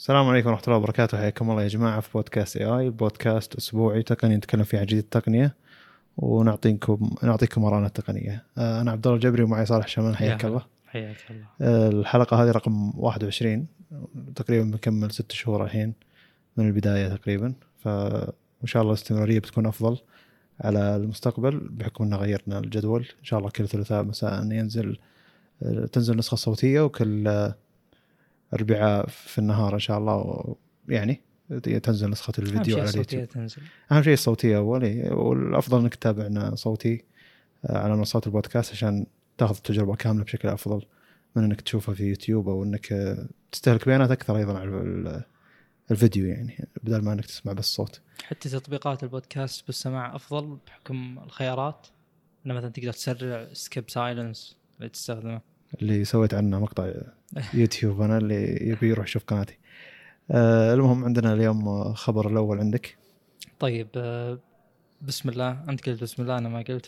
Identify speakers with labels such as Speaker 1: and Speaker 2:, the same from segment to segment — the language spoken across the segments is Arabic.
Speaker 1: السلام عليكم ورحمة الله وبركاته. حياكم الله يا جماعة في بودكاست اي اي بودكاست أسبوعي. تقني نتكلم فيه عن جديد التقنية. ونعطيكم نعطيكم آراءنا التقنية. آه، أنا عبد الله الجبري ومعي صالح شمال. حياك
Speaker 2: يا
Speaker 1: الله.
Speaker 2: حياك الله.
Speaker 1: آه، الحلقة هذه رقم 21 تقريبا بنكمل ست شهور الحين من البداية تقريبا. فإن شاء الله الاستمرارية بتكون أفضل على المستقبل بحكم أن غيرنا الجدول. إن شاء الله كل ثلاثاء مساء ينزل آه، تنزل نسخة صوتية وكل أربعاء في النهار إن شاء الله يعني تنزل نسخة
Speaker 2: أهم
Speaker 1: الفيديو على اليوتيوب.
Speaker 2: تنزل.
Speaker 1: أهم شيء الصوتية اول إيه، والأفضل إنك تتابعنا صوتي آه، على منصات البودكاست عشان تأخذ التجربة كاملة بشكل أفضل من إنك تشوفها في يوتيوب أو إنك آه، تستهلك بيانات أكثر أيضا على ال- الفيديو يعني بدل ما إنك تسمع بس صوت.
Speaker 2: حتى تطبيقات البودكاست بالسماع أفضل بحكم الخيارات. إنه مثلا تقدر تسرع skip silence اللي تستخدمه.
Speaker 1: اللي سويت عنه مقطع يوتيوب أنا اللي يبي يروح يشوف قناتي. آه، المهم عندنا اليوم خبر الأول عندك.
Speaker 2: طيب آه، بسم الله. أنت قلت بسم الله أنا ما قلت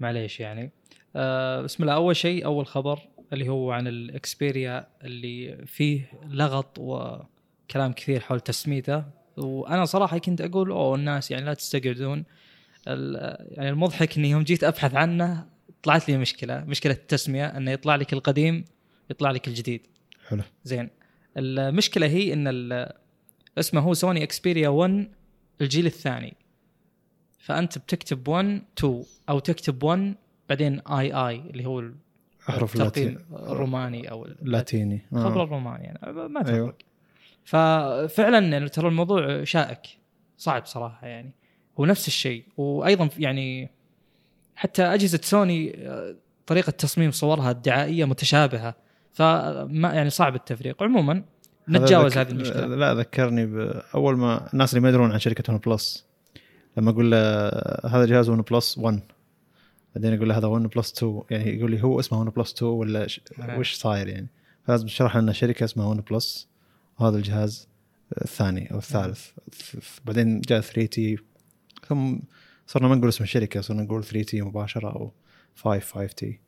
Speaker 2: فمعليش يعني. آه، بسم الله. أول شيء أول خبر اللي هو عن ال Xperia اللي فيه لغط وكلام كثير حول تسميته. وأنا صراحة كنت أقول أوه الناس يعني لا تستقعدون. يعني المضحك إني يوم جيت أبحث عنه طلعت لي مشكلة مشكلة التسمية إنه يطلع لك القديم يطلع لك الجديد.
Speaker 1: حلو.
Speaker 2: زين. المشكلة هي إن اسمه هو سوني إكسبيريا 1 الجيل الثاني. فأنت بتكتب 1 2 أو تكتب 1 بعدين اي اي اللي هو
Speaker 1: احرف لاتي-
Speaker 2: الروماني أو ال-
Speaker 1: لاتيني.
Speaker 2: خبر
Speaker 1: آه.
Speaker 2: الروماني يعني. ما تفرق.
Speaker 1: أيوة.
Speaker 2: أيوه. ففعلا يعني ترى الموضوع شائك. صعب صراحة يعني. هو نفس الشيء. وأيضا يعني حتى أجهزة سوني آه، طريقة تصميم صورها الدعائية متشابهة. فما يعني صعب التفريق. عموما نتجاوز هذه المشكلة.
Speaker 1: لا ذكرني باول ما الناس اللي ما يدرون عن شركة OnePlus لما أقول له هذا جهاز OnePlus 1 بعدين أقول له هذا OnePlus 2 يعني يقول لي هو اسمه OnePlus 2 ولا ش...
Speaker 2: آه.
Speaker 1: وش صاير يعني؟ فلازم تشرح لنا شركة اسمها OnePlus وهذا الجهاز الثاني أو الثالث. بعدين جاء 3 T ثم صرنا ما نقول اسم الشركة صرنا نقول 3 T مباشرة أو 5 5
Speaker 2: T.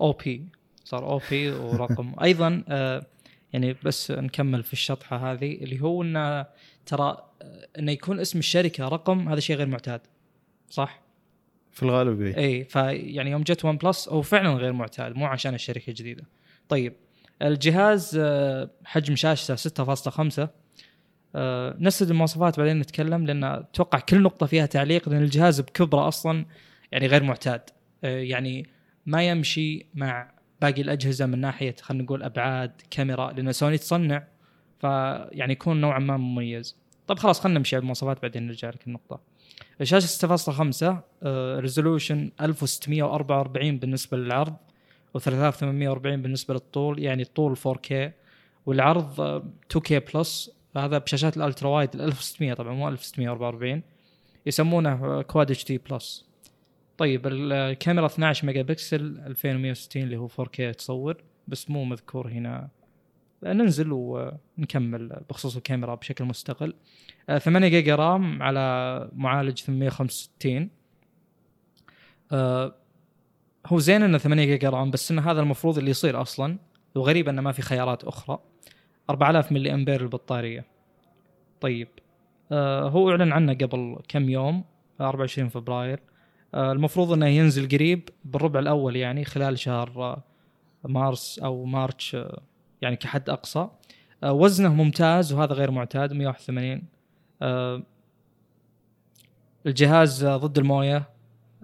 Speaker 2: OP صار OP ورقم أيضا آه، يعني بس نكمل في الشطحة هذه اللي هو انه ترى آه، إنه يكون اسم الشركة رقم هذا شيء غير معتاد صح؟
Speaker 1: في الغالب إيه.
Speaker 2: اي فيعني يوم جت OnePlus هو فعلا غير معتاد مو عشان الشركة الجديده. طيب الجهاز آه، حجم شاشته 6.5 آه، نسد المواصفات بعدين نتكلم لأن أتوقع كل نقطة فيها تعليق لأن الجهاز بكبرة أصلا يعني غير معتاد يعني ما يمشي مع باقي الأجهزة من ناحية خلينا نقول أبعاد كاميرا لأن سوني تصنع فيعني يكون نوعا ما مميز. طيب خلاص خلينا نمشي على المواصفات بعدين نرجع لك النقطة. الشاشة 6.5 ريزولوشن 1644 بالنسبة للعرض و3840 بالنسبة للطول يعني الطول 4K والعرض آه، 2K plus هذا بشاشات ال ultra wide ال 1600 طبعا مو 1644 يسمونه Quad HD plus طيب الكاميرا 12 mega pixel 2160 اللي هو 4K تصور بس مو مذكور هنا. ننزل ونكمل بخصوص الكاميرا بشكل مستقل. آه، 8 giga RAM على معالج 865 آه، هو زين إنه 8 جيجا رام بس إنه هذا المفروض اللي يصير أصلا. وغريب إنه ما في خيارات أخرى. 4000 ملي أمبير البطارية. طيب آه هو إعلن عنه قبل كم يوم؟ 24 فبراير. المفروض إنه ينزل قريب بالربع الأول يعني خلال شهر آه مارس أو مارتش آه يعني كحد أقصى. آه وزنه ممتاز وهذا غير معتاد 181 آه الجهاز آه ضد الموية.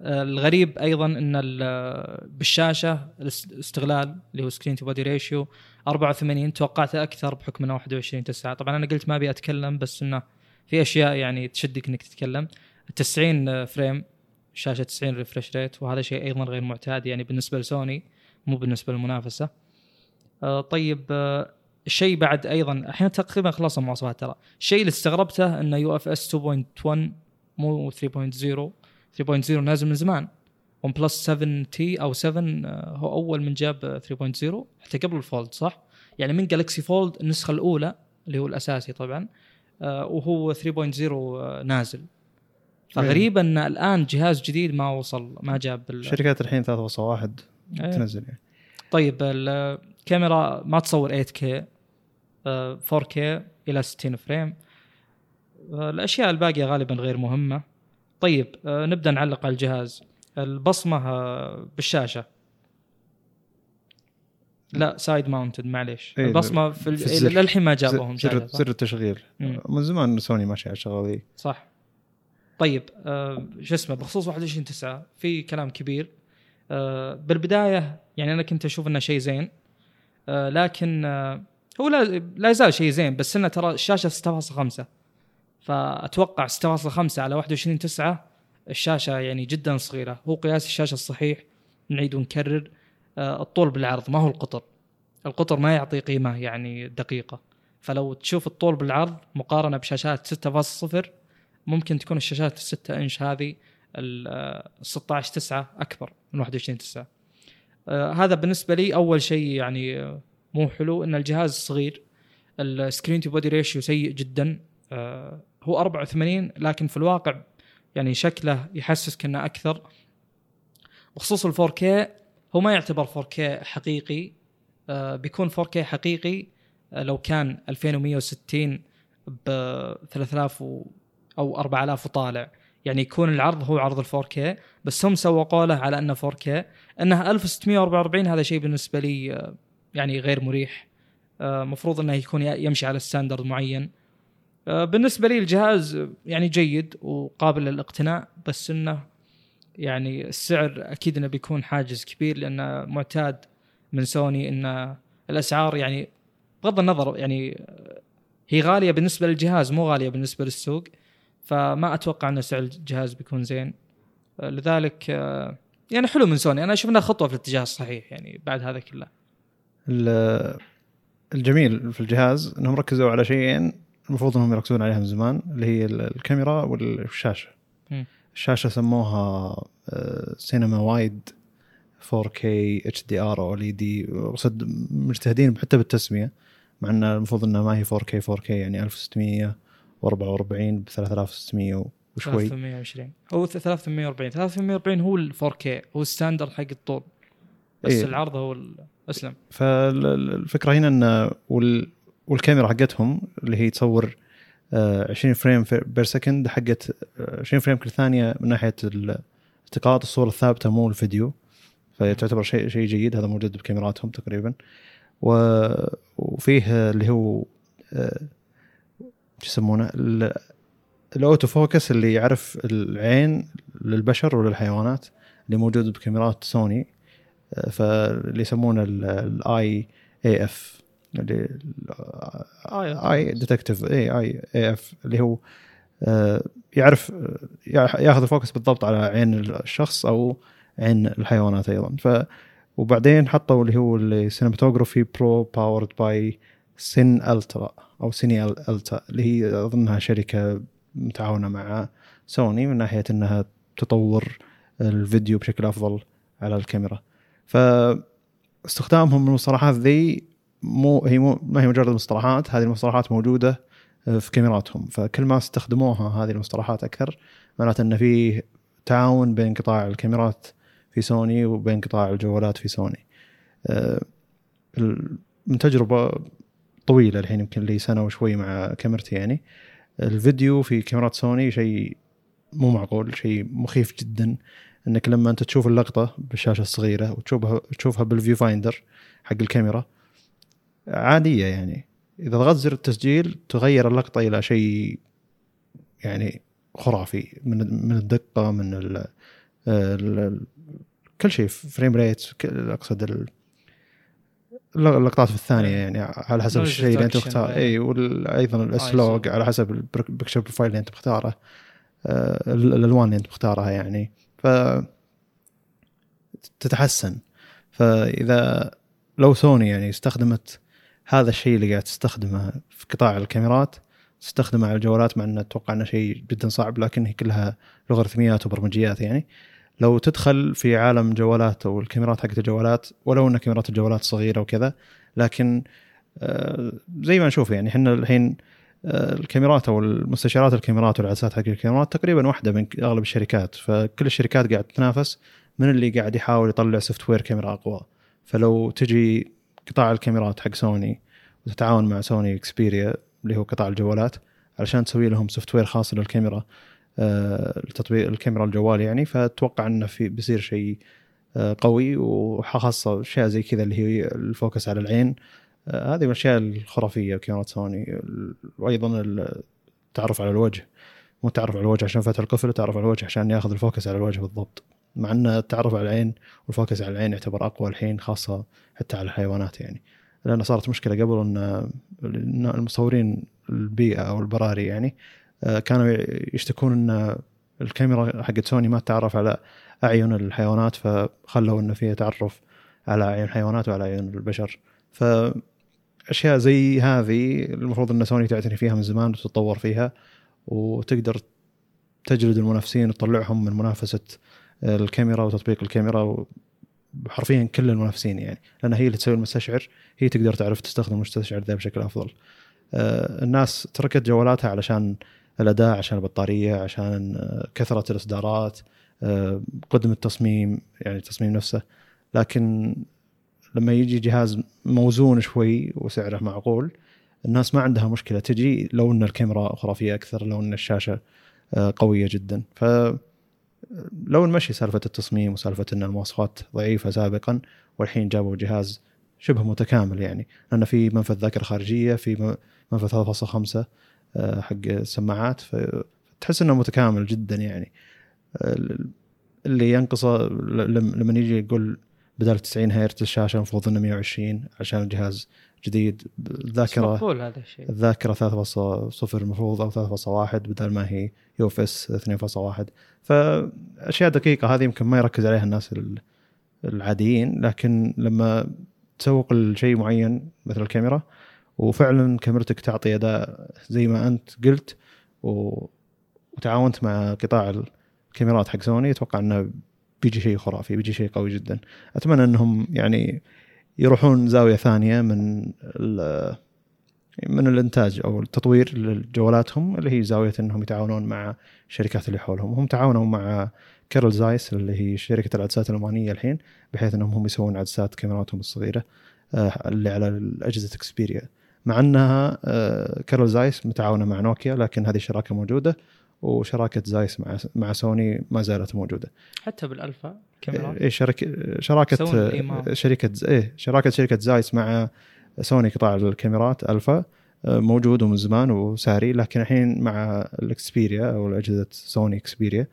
Speaker 2: آه الغريب أيضا إن ال- بالشاشة الاستغلال اللي هو screen to body ratio 84 توقعته أكثر بحكم إنه 21 9 طبعا أنا قلت ما أبي أتكلم بس إنه في أشياء يعني تشدك إنك تتكلم. 90 frame شاشة 90 refresh rate وهذا شيء أيضا غير معتاد يعني بالنسبة لسوني مو بالنسبة للمنافسة. آه، طيب آه، الشيء بعد أيضا الحين تقريبا خلصنا المواصفات ترى. الشيء اللي استغربته إنه UFS 2.1 مو 3.0 3.0 نازل من زمان. OnePlus 7 T أو 7 آه، هو أول من جاب آه، 3.0 حتى قبل ال Fold صح؟ يعني من Galaxy Fold النسخة الأولى اللي هو الأساسي طبعا آه، وهو 3.0 آه، نازل. فغريب إن الآن جهاز جديد ما وصل ما جاب ال-
Speaker 1: شركات الحين 3.1
Speaker 2: إيه.
Speaker 1: تنزل يعني.
Speaker 2: طيب الكاميرا ما تصور 8K آه، 4K إلى 60 frame. آه، الأشياء الباقية غالبا غير مهمة. طيب آه، نبدأ نعلق على الجهاز. البصمة آه، بالشاشة. لا side mounted معليش.
Speaker 1: إيه،
Speaker 2: البصمة في,
Speaker 1: في.
Speaker 2: للحين ما جابوهم
Speaker 1: زر,
Speaker 2: زر
Speaker 1: التشغيل. من زمان سوني ماشي على الشغله
Speaker 2: صح. طيب آه شو اسمه بخصوص 21 9 في كلام كبير. آه بالبداية يعني أنا كنت أشوف إنه شيء زين آه لكن هو لا, يزال شيء زين بس إنه ترى الشاشة 6.5 فأتوقع 6.5 على 21 9 الشاشة يعني جدا صغيرة. هو قياس الشاشة الصحيح نعيد ونكرر الطول بالعرض ما هو القطر. القطر ما يعطي قيمة يعني دقيقة. فلو تشوف الطول بالعرض مقارنة بشاشات 6.0 ممكن تكون الشاشات 6 إنش هذه ال 16 9 أكبر من 21 9 آه، هذا بالنسبة لي أول شيء يعني مو حلو إن الجهاز صغير ال screen to body ratio سيء جدا. آه، هو 84 لكن في الواقع يعني شكله يحسسك إنه أكثر. بخصوص ال 4K هو ما يعتبر 4K حقيقي. آه، بيكون 4K حقيقي لو كان 2160 ب 3000 و أو 4000 وطالع. يعني يكون العرض هو عرض ال 4K بس هم سوقوا له على أنه 4K انها 1644 هذا شيء بالنسبة لي آه، يعني غير مريح. آه، مفروض إنه يكون يمشي على standard معين. آه، بالنسبة لي الجهاز يعني جيد وقابل للاقتناء بس إنه يعني السعر أكيد إنه بيكون حاجز كبير لأنه معتاد من سوني إن الأسعار يعني بغض النظر يعني هي غالية بالنسبة للجهاز مو غالية بالنسبة للسوق. فما أتوقع أن سعر الجهاز بيكون زين. آه، لذلك آه، يعني حلو من سوني. أنا أشوف انها خطوة في الاتجاه الصحيح يعني بعد هذا كله.
Speaker 1: ال- الجميل في الجهاز إنهم ركزوا على شيئين المفروض إنهم يركزون عليها من زمان اللي هي ال- الكاميرا
Speaker 2: والشاشة.
Speaker 1: الشاشة سموها Cinema Wide 4K HDR OLED صدق مجتهدين حتى بالتسمية مع إن المفروض إنها ما هي 4K 4K يعني 1644 ب 3600 وشوي.
Speaker 2: 320 هو 340 340 هو ال 4K هو ال standard حق الطول. بس
Speaker 1: إيه.
Speaker 2: العرض هو أسلم.
Speaker 1: فالفكرة هنا إن وال والكاميرا حقتهم اللي هي تصور آه، 20 frame per second حقت آه، 20 frame كل ثانية من ناحية ال- التقاط الصورة الثابتة مو الفيديو. فتعتبر شيء شيء جيد. هذا موجود بكاميراتهم تقريبا. وفيه اللي هو آه، شو يسمونه ال- ال auto focus اللي يعرف العين للبشر وللحيوانات اللي موجود بكاميرات سوني آه، فاللي يسمونه ال Eye AF اللي اي ديتكتيف اي اي اي اف اللي هو آه، يعرف آه، ياخذ الفوكس بالضبط على عين الشخص أو عين الحيوانات أيضا. ف وبعدين حطوا اللي هو السينماتوجرافي برو باورد باي سين الترا أو سيني ألتا اللي هي أظنها شركة متعاونة مع سوني من ناحية إنها تطور الفيديو بشكل أفضل على الكاميرا. فاستخدامهم المصطلحات ذي مو هي مو ما هي مجرد مصطلحات هذه المصطلحات موجودة في كاميراتهم. فكل ما استخدموها هذه المصطلحات أكثر معناته إن في تعاون بين قطاع الكاميرات في سوني وبين قطاع الجوالات في سوني. آه، من تجربة طويلة الحين يمكن لي سنة وشوي مع كاميرتي يعني. الفيديو في كاميرات سوني شيء مو معقول شيء مخيف جدا. إنك لما أنت تشوف اللقطة بالشاشة الصغيرة وتشوفها تشوفها بال viewfinder حق الكاميرا عادية يعني. إذا ضغطت زر التسجيل تغير اللقطة إلى شيء يعني خرافي من من الدقة من ال ال كل شيء frame rate أقصد اللقطات في الثانية يعني على حسب الشيء اللي أنت
Speaker 2: reduction
Speaker 1: مختار
Speaker 2: وغيره.
Speaker 1: اي وأيضا ال S-Log على حسب ال picture profile اللي أنت مختاره. آه، ال- الألوان اللي أنت مختارها يعني. ف تتحسن. فإذا لو سوني يعني استخدمت هذا الشيء اللي قاعد تستخدمه في قطاع الكاميرات تستخدمه على الجوالات مع إنه أتوقع إنه شيء جدا صعب لكن هي كلها لوغاريتميات وبرمجيات يعني لو تدخل في عالم جوالات أو الكاميرات حقت الجوالات ولو إن كاميرات الجوالات صغيرة وكذا لكن آه، زي ما نشوف يعني إحنا الحين آه، الكاميرات أو المستشعرات الكاميرات والعدسات حق الكاميرات تقريبا واحدة من أغلب الشركات. فكل الشركات قاعد تتنافس من اللي قاعد يحاول يطلع software كاميرا أقوى. فلو تجي قطاع الكاميرات حق سوني وتتعاون مع سوني اكسبيريا اللي هو قطاع الجوالات علشان تسوي لهم software خاص للكاميرا التطبيق الكاميرا الجوال يعني فأتوقع إنه في بيصير شيء آه، قوي وخاصه أشياء زي كذا اللي هي ال focus على العين. آه، هذه من الأشياء الخرافية بكاميرات سوني. وأيضا التعرف على الوجه. مو تعرف على الوجه عشان فتح القفل تعرف على الوجه عشان ياخذ ال focus على الوجه بالضبط. مع إن التعرف على العين وال focus على العين يعتبر أقوى الحين خاصة حتى على الحيوانات يعني. لأن صارت مشكلة قبل إن المصورين البيئة أو البراري يعني آه، كانوا يشتكون إن الكاميرا حقت سوني ما تتعرف على أعين الحيوانات فخلوا إنه فيها تعرف على أعين الحيوانات وعلى أعين البشر فأشياء زي هذه المفروض إن سوني تعتني فيها من زمان وتتطور فيها وتقدر تجلد المنافسين وتطلعهم من منافسة الكاميرا وتطبيق الكاميرا حرفيا كل المنافسين يعني لأن هي اللي تسوي المستشعر هي تقدر تعرف تستخدم المستشعر ذا بشكل أفضل. آه، الناس تركت جوالاتها علشان الأداء عشان البطارية عشان آه، كثرة الإصدارات آه، قدم التصميم يعني التصميم نفسه. لكن لما يجي جهاز موزون شوي وسعره معقول الناس ما عندها مشكلة. تجي لو إن الكاميرا خرافيه أكثر لو إن الشاشة قوية جدا. ف لو نمشي سالفة التصميم وسالفة إن المواصفات ضعيفة سابقا والحين جابوا جهاز شبه متكامل يعني. لأن في منفذ ذاكرة خارجية في منفذ 3.5 آه، حق السماعات فتحس إنه متكامل جدا يعني. اللي ينقصه لما يجي يقول بدل 90 هرتز الشاشة المفروض إنه 120 عشان الجهاز جديد الذاكرة
Speaker 2: مقبول هذا الشيء.
Speaker 1: الذاكرة 3.0 المفروض أو 3.1 بدل ما هي UFS 2.1 فأشياء دقيقة هذه يمكن ما يركز عليها الناس العاديين لكن لما تسوق لشيء معين مثل الكاميرا وفعلا كاميرتك تعطي أداء زي ما أنت قلت و... وتعاونت مع قطاع الكاميرات حق سوني. أتوقع إنه بيجي شيء خرافي بيجي شيء قوي جدا. أتمنى إنهم يعني يروحون زاوية ثانية من من الإنتاج أو التطوير لجوالاتهم اللي هي زاوية إنهم يتعاونون مع الشركات اللي حولهم. هم تعاونوا مع كارل زايس اللي هي شركة العدسات الألمانية الحين بحيث إنهم هم يسوون عدسات كاميراتهم الصغيرة آه، اللي على الأجهزة اكسبيريا مع أنها آه، كارل زايس متعاونة مع نوكيا لكن هذه الشراكه موجودة وشراكة زايس مع مع سوني ما زالت موجودة.
Speaker 2: حتى بالألفا كاميرات
Speaker 1: اي شركة شراكة شركة إيه شراكة شركة زايس مع سوني قطاع الكاميرات ألفا آه، موجود ومن زمان وساري لكن الحين مع الإكسبيريا أو اجهزه سوني إكسبيريا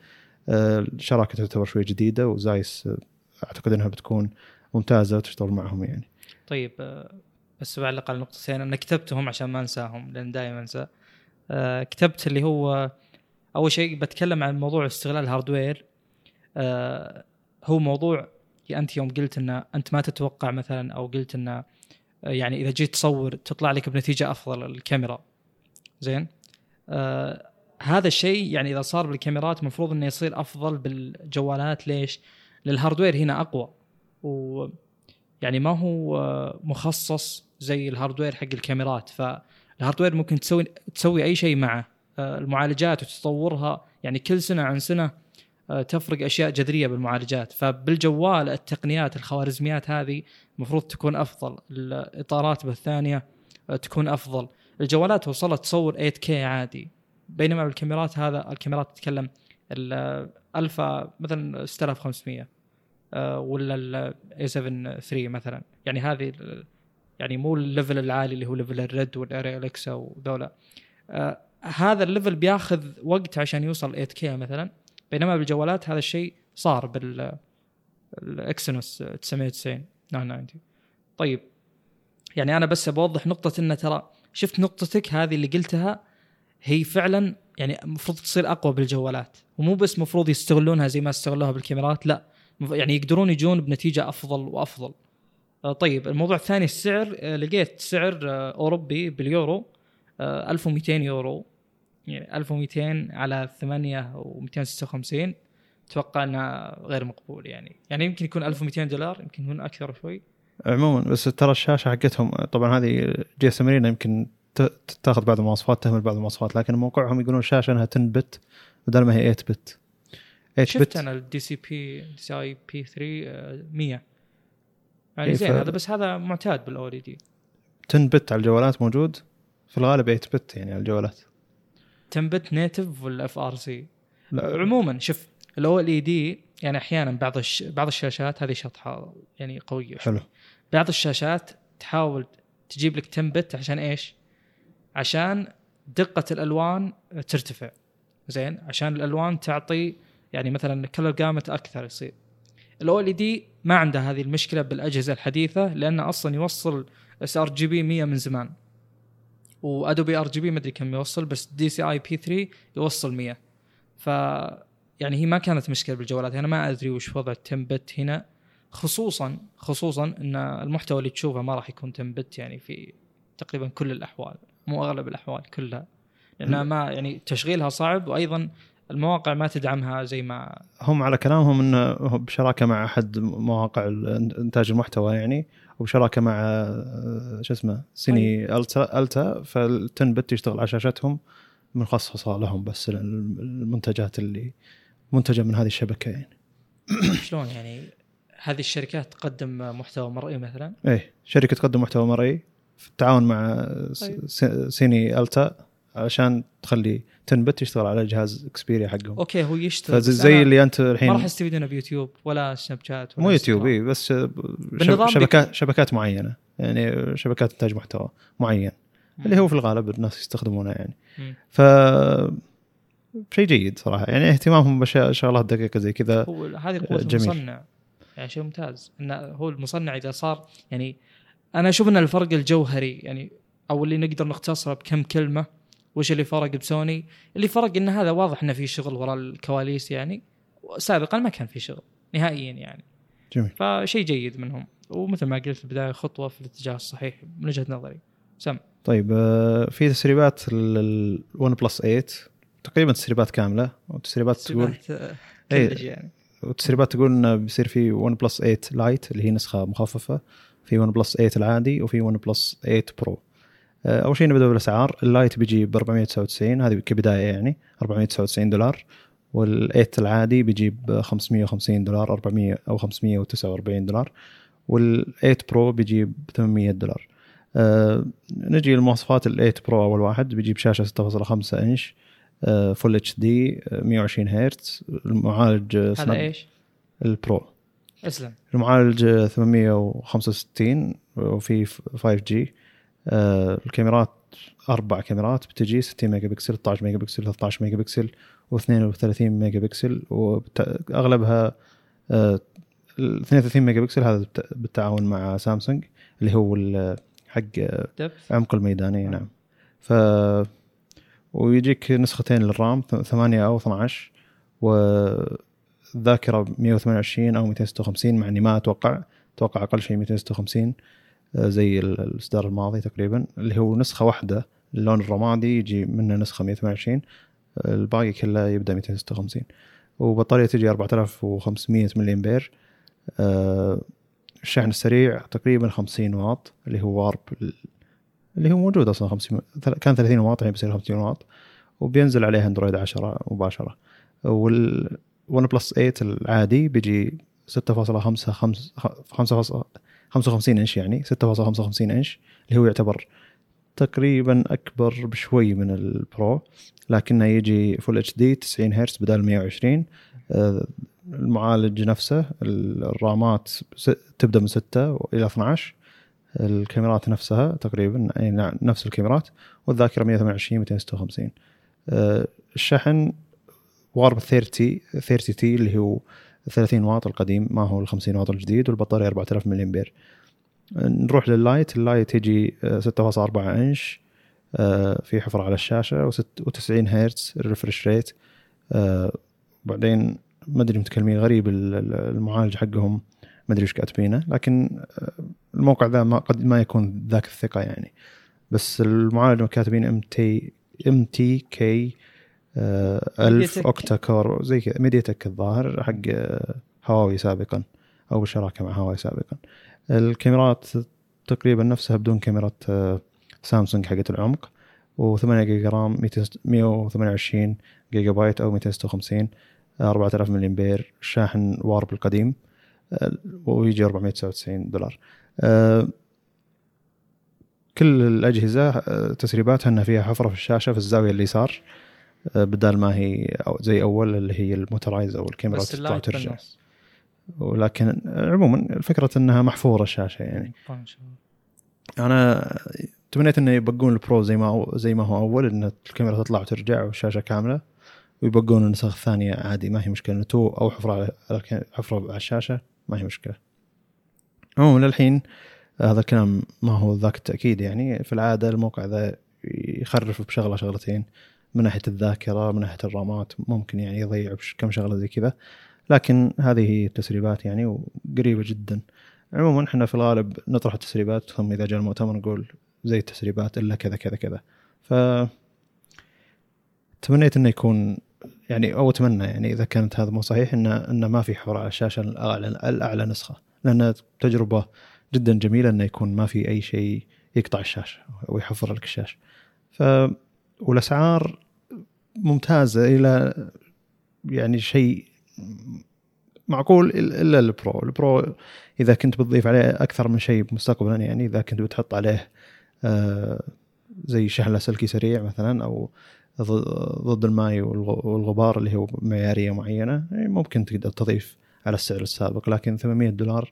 Speaker 1: الشراكه تعتبر شوي جديدة وزايس آه، أعتقد إنها بتكون ممتازة وتشتغل معهم يعني.
Speaker 2: طيب آه، بس بعلق على نقطتين. أنا كتبتهم عشان ما أنساهم لأن دائما أنسى. كتبت اللي هو أول شيء بتكلم عن موضوع استغلال ال hardware هو موضوع أنت يوم قلت ان أنت ما تتوقع مثلا أو قلت ان يعني إذا جيت تصور تطلع لك بنتيجة أفضل الكاميرا. زين؟ آه هذا الشيء يعني إذا صار بالكاميرات المفروض إنه يصير أفضل بالجوالات. ليش؟ لل hardware هنا أقوى. و يعني ما هو مخصص زي ال hardware حق الكاميرات. فال hardware ممكن تسوي تسوي أي شيء معه. آه، المعالجات وتطورها يعني كل سنة عن سنة آه، تفرق أشياء جذرية بالمعالجات. فبالجوال التقنيات الخوارزميات هذه المفروض تكون أفضل. الإطارات بالثانية آه، تكون أفضل. الجوالات وصلت تصور 8K عادي. بينما بالكاميرات هذا الكاميرات تتكلم الالفا مثلا 6500 آه، ولا ال a 7 3 مثلا. يعني هذه يعني مو ال level العالي اللي هو level الريد والاري اليكسا وذولا. هذا ال level بياخذ وقت عشان يوصل 8K مثلا. بينما بالجوالات هذا الشيء صار بال الاكسينوس 990 990 طيب يعني أنا بس بوضح نقطة إن ترى شفت نقطتك هذه اللي قلتها هي فعلا يعني المفروض تصير أقوى بالجوالات. ومو بس المفروض يستغلونها زي ما استغلوها بالكاميرات لا. يعني يقدرون يجون بنتيجة أفضل وأفضل. آه، طيب الموضوع الثاني السعر. آه، لقيت سعر آه، أوروبي باليورو 1200 يورو. يعني 1200 على 8 و256 أتوقع إنه غير مقبول يعني. يعني يمكن يكون 1200 دولار يمكن يكون أكثر شوي.
Speaker 1: عموما بس ترى الشاشة حقتهم طبعا هذه GSM يمكن تاخذ بعض المواصفات تهمل بعض المواصفات لكن موقعهم يقولون الشاشة إنها 10 bit بدل ما هي 8 بت
Speaker 2: 8 شفت بت. أنا الدي سي بي دي سي اي بي 3 100 يعني إيه زين ف... هذا بس هذا معتاد بالاو دي
Speaker 1: 10 بت على الجوالات موجود؟ في الغالب 8 بت يعني على الجوالات.
Speaker 2: 10 بت نيتف ولا اف ار سي
Speaker 1: لا.
Speaker 2: عموما شوف الاو ال اي دي يعني أحيانا بعض الش... بعض الشاشات هذه شطحة يعني قوية
Speaker 1: حلو.
Speaker 2: بعض الشاشات تحاول تجيب لك 10 بت عشان إيش؟ عشان دقة الألوان ترتفع. زين عشان الألوان تعطي يعني مثلا color gamut أكثر يصير. ال OLED ما عنده هذه المشكلة بالأجهزة الحديثة لأنه أصلا يوصل sRGB 100 من زمان. و Adobe RGB ما أدري كم يوصل بس دي سي اي بي 3 يوصل 100 ف يعني هي ما كانت مشكلة بالجوالات. أنا ما أدري وش وضع 10 bit هنا. خصوصا خصوصا إن المحتوى اللي تشوفه ما راح يكون 10 bit يعني في تقريبا كل الأحوال مو أغلب الأحوال كلها. لأنها ما يعني تشغيلها صعب وأيضا المواقع ما تدعمها زي ما
Speaker 1: هم على كلامهم إنه بشراكة مع أحد مواقع إنتاج المحتوى يعني وبشراكة مع آه، شو اسمه سيني ألتا ألتا فالتن بت يشتغل على شاشتهم مخصصه لهم بس ال- المنتجات اللي منتجة من هذه الشبكة يعني.
Speaker 2: شلون يعني؟ هذه الشركات تقدم محتوى مرئي مثلا؟
Speaker 1: إيه شركة تقدم محتوى مرئي في التعاون مع
Speaker 2: طيب.
Speaker 1: CineAlta. عشان تخلي 10 bit يشتغل على جهاز Xperia حقهم.
Speaker 2: أوكي هو يشتغل أنا
Speaker 1: اللي أنت
Speaker 2: ما
Speaker 1: الحين
Speaker 2: راح استفيدونه بيوتيوب ولا سناب شات ولا
Speaker 1: مو يوتيوب. اي بس شب- شبكات شبكات معينة. يعني شبكات انتاج محتوى معين اللي هو في الغالب الناس يستخدمونه يعني.
Speaker 2: مم.
Speaker 1: ف شيء جيد صراحة. يعني اهتمامهم بشغلات دقيقة زي كذا
Speaker 2: هو هذه
Speaker 1: جميل.
Speaker 2: المصنع. يعني شيء ممتاز. انه هو المصنع إذا صار يعني أنا أشوف إن الفرق الجوهري يعني أو اللي نقدر نختصره بكم كلمة وش اللي فرق بسوني؟ اللي فرق إن هذا واضح إنه في شغل وراء الكواليس يعني سابقا ما كان في شغل نهائيا يعني.
Speaker 1: جميل.
Speaker 2: فشيء جيد منهم. ومثل ما قلت في البداية خطوة في الاتجاه الصحيح من وجهة نظري. سم.
Speaker 1: طيب آه، في تسريبات ال OnePlus 8 تقريبا تسريبات كاملة وتسريبات تقول.
Speaker 2: كلش يعني.
Speaker 1: وتسريبات تقول إنه بيصير في OnePlus 8 Lite اللي هي نسخة مخففة في OnePlus 8 العادي وفي OnePlus 8 Pro أول شيء نبدأ بالأسعار. ال Lite بيجي ب 499 هذه كبداية يعني. 499 دولار. وال8 العادي بيجي ب 550 دولار 400 أو 549 دولار. وال8 Pro بيجي ب 800 دولار. آه نجي لمواصفات ال8 Pro أول واحد بيجيب شاشه 6.5 إنش full HD 120 هرتز. المعالج آه،
Speaker 2: هذا
Speaker 1: إيش؟
Speaker 2: ال
Speaker 1: Pro.
Speaker 2: أسلم.
Speaker 1: المعالج 865 وفي 5G آه، الكاميرات أربع كاميرات بتجي 60 ميجا بكسل 16 ميجا بكسل 13 ميجا بكسل و32 ميجا بكسل واغلبها 32 ميجا بكسل هذا بالت- بالتعاون مع سامسونج اللي هو حق آه، عمق الميداني نعم. ف ويجيك نسختين للرام ث- 8 أو 12 والذاكره 128 أو 256 مع إني ما أتوقع أتوقع أقل شيء 256 آه، زي ال- الإصدار الماضي تقريبا اللي هو نسخة واحدة اللون الرمادي يجي منه نسخة 128 آه، الباقي كله يبدأ 256 وبطارية تجي 4500 ملي امبير الشحن السريع تقريبا 50 واط اللي هو Warp اللي هو موجود أصلا 50 كان 30 واط الحين بيصير 50 واط. وبينزل عليه أندرويد 10 مباشرة. وال OnePlus 8 العادي بيجي 6.5 55 إنش يعني 6.55 إنش اللي هو يعتبر تقريبا أكبر بشوي من ال Pro لكنه يجي full HD 90 هرتز بدل 120 آه، المعالج نفسه الرامات تبدأ من 6 إلى 12 الكاميرات نفسها تقريبا نفس الكاميرات والذاكرة 128 256 آه، الشحن Warp 30 30T اللي هو 30 واط القديم ما هو ال 50 واط الجديد والبطارية 4000 ملي امبير آه، نروح لل Lite ال Lite يجي آه، 6.4 إنش آه، في حفره على الشاشة و90 هرتز ال refresh rate آه، بعدين ما أدري متكلمين غريب ال- ال- المعالج حقهم ما أدري إيش كاتبينه لكن آه، الموقع ذا ما قد ما يكون ذاك الثقة يعني. بس المعالج كاتبين MT MTK 1000
Speaker 2: MediaTek.
Speaker 1: octa core زي كذا. MediaTek الظاهر حق آه، هواوي سابقا أو بالشراكه مع هواوي سابقا. الكاميرات تقريبا نفسها بدون كاميرا آه، سامسونج حقت العمق و8 جيجا RAM 200 128 جيجا بايت أو 256 4000 ملي امبير شاحن Warp القديم آه، ويجي 499 دولار. كل الأجهزة تسريباتها إنها فيها حفرة في الشاشة في الزاوية اليسار بدل ما هي أو زي أول اللي هي ال motorized أو
Speaker 2: الكاميرا
Speaker 1: تطلع وترجع. ولكن عموما الفكرة إنها محفورة الشاشه يعني.
Speaker 2: الله.
Speaker 1: أنا تمنيت إنه يبقون ال Pro زي ما زي ما هو أول إن الكاميرا تطلع وترجع والشاشة كاملة ويبقون النسخ الثانية عادي ما هي مشكلة. تو أو حفرة على حفرة على الشاشة ما هي مشكلة. عموما للحين هذا الكلام ما هو ذاك التأكيد يعني. في العادة الموقع ذا يخرف بشغلة شغلتين. من ناحية الذاكرة من ناحية الرامات ممكن يعني يضيع كم شغلة زي كذا. لكن هذه هي التسريبات يعني وقريبة جدا. عموما إحنا في الغالب نطرح التسريبات ثم إذا جاء المؤتمر نقول زي التسريبات إلا كذا كذا كذا. ف تمنيت إنه يكون يعني أو أتمنى يعني إذا كانت هذا مو صحيح انه انه ما في حوار على الشاشة الاعلى الأعلى نسخة. لأن تجربة جدا جميلة إنه يكون ما في أي شيء يقطع الشاشة أو يحفر لك الشاشة. ف والأسعار ممتازة إلى يعني شيء معقول إلا ال Pro. ال Pro إذا كنت بتضيف عليه أكثر من شيء مستقبلا يعني إذا كنت بتحط عليه آه، زي شحن لاسلكي سريع مثلا أو ضد والغ- والغبار اللي هو معيارية معينة يعني ممكن تقدر تضيف على السعر السابق لكن 800 دولار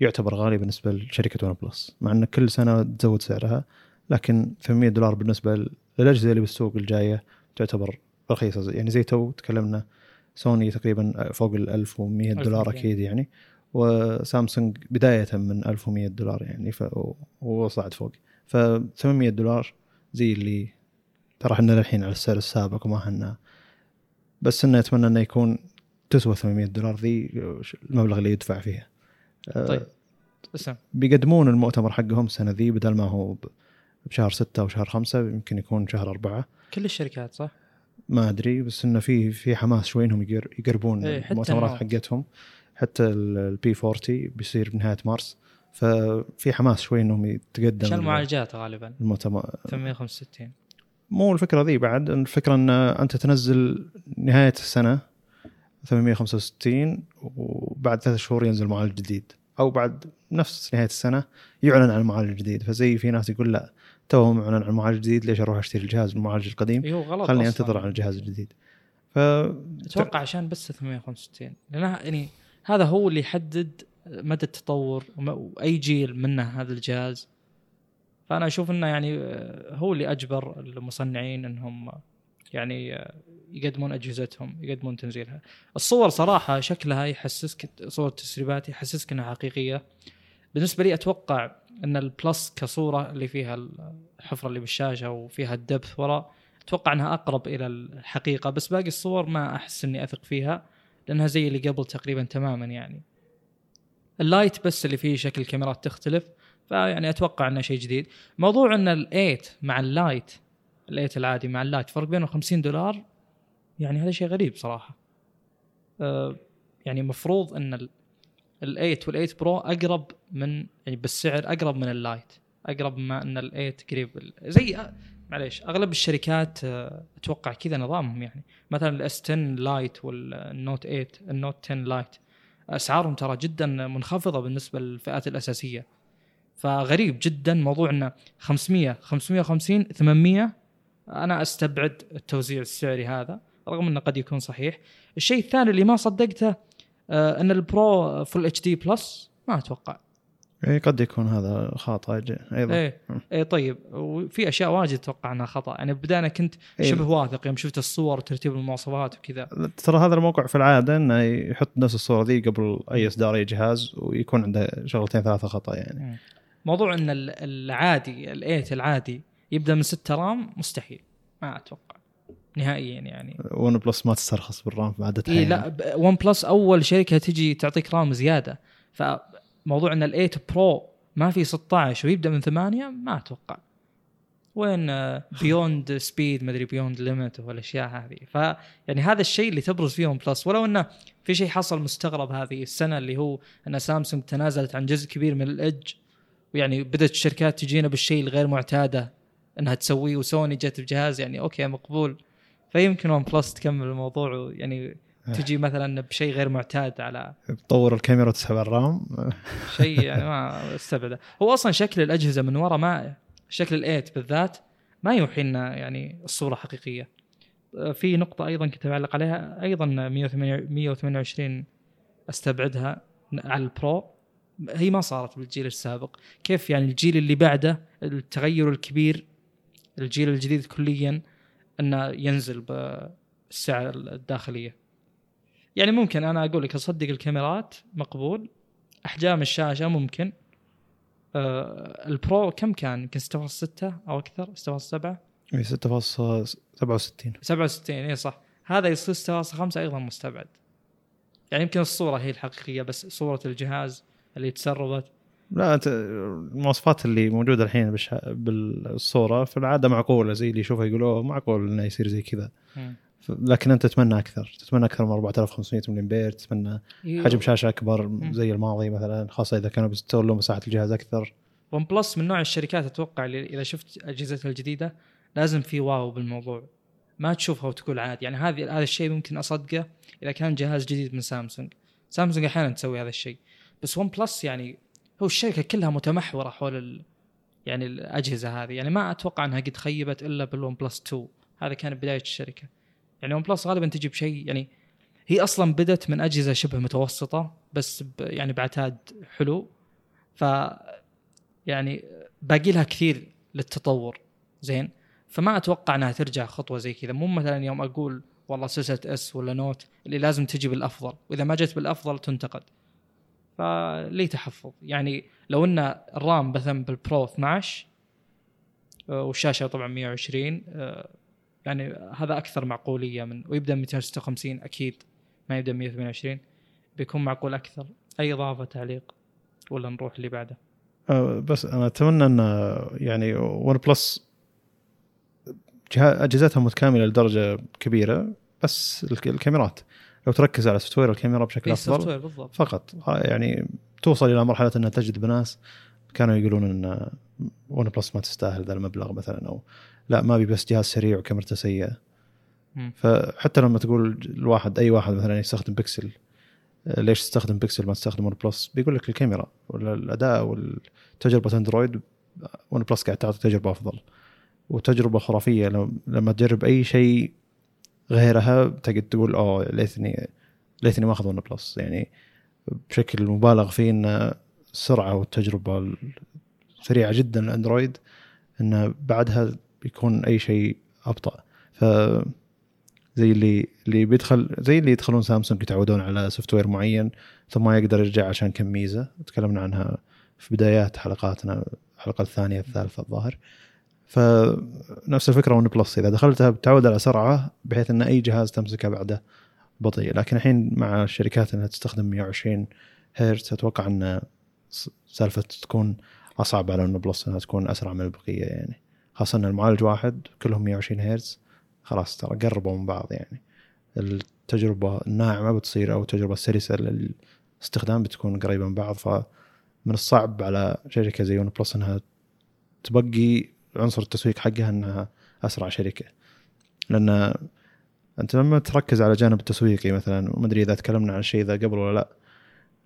Speaker 1: يعتبر غالي بالنسبة لشركة OnePlus مع إن كل سنة تزود سعرها لكن 800 دولار بالنسبة للأجهزة اللي بالسوق الجاية تعتبر رخيصة. يعني زي تو تكلمنا سوني تقريبا فوق ال 1100 دولار
Speaker 2: 1200.
Speaker 1: أكيد يعني. وسامسونج بداية من 1100 دولار يعني ف وصعد فوق. ف 800 دولار زي اللي ترى إحنا للحين على السعر السابق وما إحنا. بس إنه أتمنى إنه يكون تسوى 800 دولار ذي المبلغ اللي يدفع فيها.
Speaker 2: طيب. اسم.
Speaker 1: بيقدمون المؤتمر حقهم السنة ذي بدل ما هو بشهر ستة أو شهر خمسة يمكن يكون شهر أربعة.
Speaker 2: كل الشركات صح؟
Speaker 1: ما أدري بس إنه في في حماس شوي إنهم يقر- يقربون
Speaker 2: إيه،
Speaker 1: المؤتمرات. حقتهم. حتى البي 40 بيصير بنهاية مارس. ففي حماس شوي إنهم يتقدم
Speaker 2: عشان المعالجات غالبا؟
Speaker 1: المؤتمر
Speaker 2: 865
Speaker 1: مو الفكرة ذي بعد. الفكرة إن أنت تنزل نهاية السنة 865 وبعد ثلاث شهور ينزل معالج جديد. أو بعد نفس نهاية السنة يعلن عن معالج جديد فزي في ناس يقول لأ توهم معلن عن معالج جديد ليش أروح أشتري الجهاز المعالج القديم؟
Speaker 2: اي هو غلط
Speaker 1: خلني. أنتظر عن الجهاز الجديد. ف
Speaker 2: أتوقع عشان بس 865 لانها يعني هذا هو اللي يحدد مدى التطور وأي جيل منه هذا الجهاز. فأنا أشوف إنه يعني آه، هو اللي أجبر المصنعين إنهم يعني آه، يقدمون أجهزتهم يقدمون تنزيلها. الصور صراحة شكلها يحسسك صور التسريبات يحسسك إنها حقيقية. بالنسبة لي أتوقع إن ال Plus كصورة اللي فيها الحفرة اللي بالشاشة وفيها ال depth وراء أتوقع إنها أقرب إلى الحقيقة بس باقي الصور ما أحس إني أثق فيها لأنها زي اللي قبل تقريبا تماما يعني. ال Lite بس اللي فيه شكل الكاميرات تختلف فيعني أتوقع إنه شيء جديد. موضوع إن ال Eight مع ال Lite ال Eight العادي مع ال Lite فرق بينهم 50 دولار يعني هذا شيء غريب صراحة. أه يعني مفروض إن ال- ال Eight وال Eight Pro أقرب من يعني بالسعر أقرب من ال Lite أقرب ما أن ال Eight قريب. زي معليش أغلب الشركات آه، أتوقع كذا نظامهم يعني. مثلا ال S 10 Lite وال Note 8 ال Note 10 Lite أسعارهم ترى جدا منخفضة بالنسبة للفئات الأساسية. فغريب جدا موضوع إنه 500 550 800 أنا أستبعد التوزيع السعري هذا رغم إنه قد يكون صحيح. الشيء الثاني اللي ما صدقته أن ال Pro full HD plus ما أتوقع.
Speaker 1: إيه قد يكون هذا ج- أيضا.
Speaker 2: إيه. إيه طيب. وفي أشياء واجد أتوقع أنها خطا يعني بدايه أنا كنت
Speaker 1: إيه.
Speaker 2: شبه واثق يوم شفت الصور وترتيب المواصفات وكذا.
Speaker 1: ترى هذا الموقع في العادة إنه يحط نفس الصورة ذي قبل أي اصدار أي جهاز ويكون عنده شغلتين ثلاثة خطأ يعني.
Speaker 2: موضوع إن ال- العادي ال Eight العادي يبدأ من 6 RAM مستحيل. ما أتوقع. نهائيا يعني.
Speaker 1: One Plus ما تسترخص بال RAM في عادتها إي.
Speaker 2: لا OnePlus أول شركة تجي تعطيك RAM زيادة. فموضوع إن ال8 Pro ما في 16 ويبدأ من 8 ما أتوقع. وين beyond speed مدري beyond limit والأشياء هذه. ف يعني هذا الشيء اللي تبرز فيه OnePlus. ولو إنه في شيء حصل مستغرب هذه السنة اللي هو إن سامسونج تنازلت عن جزء كبير من ال Edge ويعني بدأت الشركات تجينا بالشيء الغير معتادة إنها تسويه. وسوني جت بجهاز يعني okay مقبول. فيمكن OnePlus تكمل الموضوع ويعني تجي مثلا بشيء غير معتاد على
Speaker 1: تطور الكاميرا وتسحب ال RAM.
Speaker 2: شيء يعني ما استبعده. هو أصلا شكل الأجهزة من ورا ما الشكل ال Eight بالذات ما يوحي لنا يعني الصورة حقيقية. في نقطة أيضا كنت بعلق عليها أيضا 128 أستبعدها على ال Pro هي ما صارت بالجيل السابق. كيف يعني الجيل اللي بعده التغير الكبير الجيل الجديد كليا أنه ينزل بالسعه الداخلية. يعني ممكن أنا أقول لك أصدق الكاميرات مقبول. أحجام الشاشة ممكن. آه ال Pro كم كان؟ يمكن 6.6 أو أكثر 6.7
Speaker 1: اي 6.67
Speaker 2: 67 اي صح. هذا يصير 6.5 أيضا مستبعد. يعني يمكن الصورة هي الحقيقية بس صورة الجهاز اللي تسربت.
Speaker 1: لا أنت المواصفات اللي موجودة الحين. بالصورة في العاده معقولة زي اللي يشوفها يقولوا معقول إنه يصير زي كذا. لكن أنت تتمنى أكثر تتمنى أكثر من 4500 ملي امبير تتمنى حجم شاشة أكبر زي الماضي مثلا خاصة إذا كانوا بيستغلوا مساحة الجهاز
Speaker 2: أكثر. OnePlus من نوع الشركات أتوقع اللي إذا شفت اجهزتها الجديدة لازم في wow بالموضوع. ما تشوفها وتقول عادي يعني هذه هذا الشيء ممكن أصدقه إذا كان جهاز جديد من سامسونج. سامسونج أحيانا تسوي هذا الشيء. بس OnePlus يعني هو الشركة كلها متمحورة حول ال... يعني الأجهزة هذه. يعني ما أتوقع أنها قد خيبت إلا بال OnePlus 2 هذا كان بداية الشركة. يعني OnePlus غالبا تجي بشيء يعني هي أصلا بدت من أجهزة شبه متوسطة بس ب يعني بعتاد حلو. ف يعني باقي لها كثير للتطور. زين؟ فما أتوقع أنها ترجع خطوة زي كذا. مو مثلا يوم أقول والله سلسلة S ولا Note اللي لازم تجي بالأفضل. وإذا ما جت بالأفضل تنتقد. فلي تحفظ؟ يعني لو إن ال RAM مثلا بال Pro 12 آه، والشاشة طبعا 120 آه، يعني هذا أكثر معقولية من ويبدأ 256 أكيد ما يبدأ 128 بيكون معقول أكثر. أي إضافة تعليق؟ ولا نروح اللي بعده؟
Speaker 1: أه بس أنا أتمنى إن يعني OnePlus أجهزتها متكاملة لدرجة كبيرة بس الكاميرات. لو تركز على software الكاميرا بشكل أفضل
Speaker 2: بالضبط.
Speaker 1: فقط. يعني توصل إلى مرحلة أنها تجذب ناس كانوا يقولون إن OnePlus ما تستاهل ذا المبلغ مثلا أو لا ما ابي بس جهاز سريع وكاميرته سيئة. فحتى لما تقول الواحد أي واحد مثلا يستخدم بيكسل ليش تستخدم بيكسل ما تستخدم OnePlus بيقول لك الكاميرا ولا الاداء والتجربة أندرويد OnePlus قاعد تعطي تجربة أفضل. وتجربه خرافيه لما تجرب أي شيء غيرها تقعد تقول أوه ليتني ليتني ما أخذ OnePlus. يعني بشكل مبالغ فيه إن السرعه والتجربة سريعة جدا الاندرويد انه بعدها بيكون أي شيء أبطأ. ف زي اللي اللي بيدخل زي اللي يدخلون سامسونج يتعودون على software معين ثم ما يقدر يرجع عشان كم ميزة. تكلمنا عنها في بدايات حلقاتنا الحلقة الثانية الثالثة الظاهر. فنفس الفكرة ون بلس. إذا دخلتها بتعود على سرعة بحيث إن أي جهاز تمسكه بعده بطيء. لكن الحين مع الشركات إنها تستخدم 120 هرتز أتوقع إن سالفة تكون أصعب على ون بلس إنها تكون أسرع من البقية يعني. خاصة إن المعالج واحد كلهم 120 هرتز. خلاص ترى قربوا من بعض يعني. التجربة الناعمة بتصير أو التجربة السلسة للاستخدام بتكون قريبة من بعض. فمن الصعب على شركة زي ون بلس إنها تبقي عنصر التسويق حقها إنها أسرع شركة. لأن أنت لما تركز على الجانب التسويقي مثلا وما أدري إذا تكلمنا عن الشيء ذا قبل ولا لأ.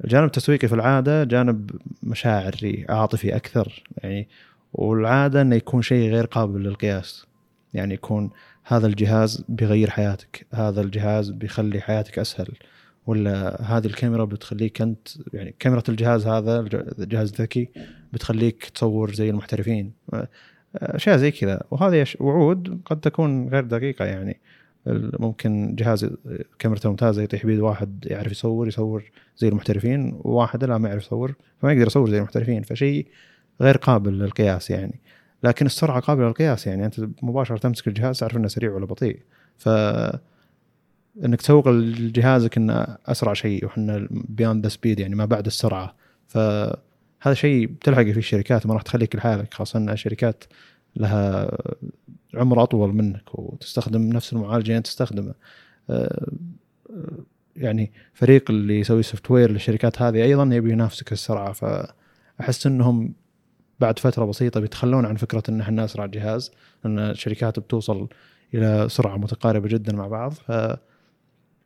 Speaker 1: الجانب التسويقي في العادة جانب مشاعري عاطفي أكثر. يعني والعادة إنه يكون شيء غير قابل للقياس. يعني يكون هذا الجهاز بيغير حياتك هذا الجهاز بيخلي حياتك أسهل. ولا هذه الكاميرا بتخليك أنت يعني كاميرا الجهاز هذا الجهاز الذكي بتخليك تصور زي المحترفين. أشياء زي كذا. وهذه وعود قد تكون غير دقيقة يعني. ممكن جهاز كاميرته ممتازة يطيح بيد واحد يعرف يصور يصور زي المحترفين وواحد لا ما يعرف يصور فما يقدر يصور زي المحترفين فشيء غير قابل للقياس يعني. لكن السرعة قابلة للقياس يعني. أنت مباشرة تمسك الجهاز تعرف إنه سريع ولا بطيء. ف إنك تسوق لجهازك إنه أسرع شيء وحنا beyond the speed يعني ما بعد السرعة. فهذا شيء بتلحق في الشركات ما راح تخليك لحالك خاصة إن الشركات لها عمر أطول منك وتستخدم نفس المعالج اللي أنت تستخدمه. آه، يعني فريق اللي يسوي سوفت وير للشركات هذه أيضا يبي ينافسك السرعة. فأحس إنهم بعد فترة بسيطة بيتخلون عن فكرة إن إحنا اسرع جهاز لأن الشركات بتوصل إلى سرعة متقاربة جدا مع بعض. ف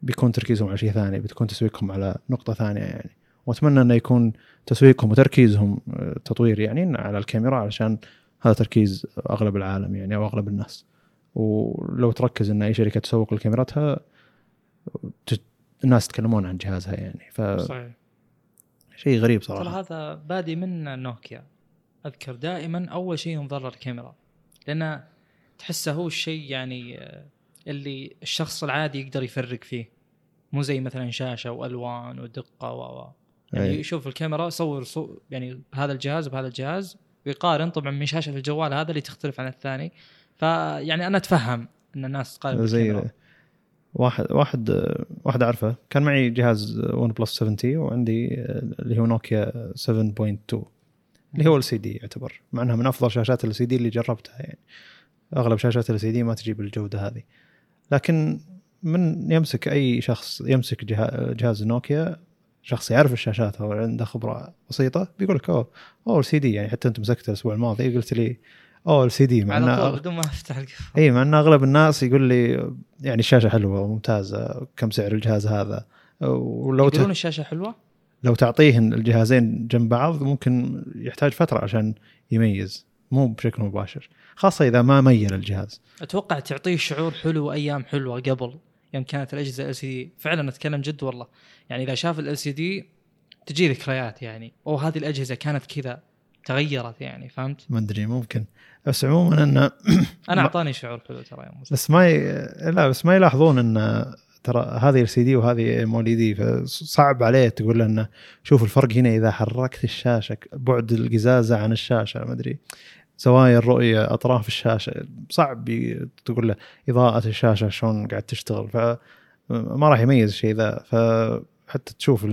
Speaker 1: بيكون تركيزهم على شيء ثاني بتكون تسويقهم على نقطة ثانية يعني. وأتمنى انه يكون تسويقهم وتركيزهم آه، تطوير يعني على الكاميرا علشان هذا تركيز أغلب العالم يعني أو أغلب الناس. ولو تركز إن أي شركة تسوق لكاميراتها الناس يتكلمون عن جهازها يعني.
Speaker 2: صحيح.
Speaker 1: فشيء غريب
Speaker 2: ترى
Speaker 1: صراحة.
Speaker 2: هذا بادي من نوكيا. أذكر دائما أول شيء ينظر الكاميرا لأن تحسه هو الشيء يعني آه، اللي الشخص العادي يقدر يفرق فيه. مو زي مثلا شاشة وألوان ودقة و و يعني
Speaker 1: أي.
Speaker 2: يشوف الكاميرا يصور صو يعني بهذا الجهاز وبهذا الجهاز ويقارن طبعا من شاشة الجوال هذا اللي تختلف عن الثاني فيعني أنا أتفهم إن الناس تقارن
Speaker 1: زي. واحد واحد واحد أعرفه كان معي جهاز ون بلس 7 تي وعندي اللي هو نوكيا 7.2 اللي هو LCD يعتبر مع إنها من أفضل شاشات ال LCD اللي جربتها يعني أغلب شاشات ال LCD ما تجيب الجودة هذه لكن من يمسك أي شخص يمسك جها- جهاز نوكيا شخص يعرف الشاشات أو عنده خبرة بسيطة بيقول لك أوه أوه LCD يعني حتى أنت مسكته الأسبوع الماضي قلت لي أوه LCD مع
Speaker 2: على
Speaker 1: إنه
Speaker 2: طول بدون ما أفتح القفل
Speaker 1: إي مع ان أغلب الناس يقول لي يعني الشاشة حلوة وممتازة كم سعر الجهاز هذا؟ ولو
Speaker 2: يقولون
Speaker 1: ت...
Speaker 2: الشاشة حلوة؟
Speaker 1: لو تعطيه الجهازين جنب بعض ممكن يحتاج فترة عشان يميز مو بشكل مباشر خاصة إذا ما ميل الجهاز.
Speaker 2: أتوقع تعطيه شعور حلو وأيام حلوة قبل. يوم كانت الأجهزة LCD فعلا اتكلم جد والله يعني إذا شاف LCD تجي ذكريات يعني أو هذه الأجهزة كانت كذا تغيرت يعني فهمت؟
Speaker 1: ما أدري ممكن بس عموما انه أنا
Speaker 2: أعطاني شعور حلو ترى يوم.
Speaker 1: بس ما ي... لا بس ما يلاحظون إن ترى هذه LCD وهذه AMOLED فصعب عليه تقول له إنه شوف الفرق هنا إذا حركت الشاشة بعد القزازة عن الشاشة ما أدري زوايا الرؤية أطراف الشاشة صعب تقول له إضاءة الشاشة شلون قاعد تشتغل فما راح يميز الشيء ذا فحتى تشوف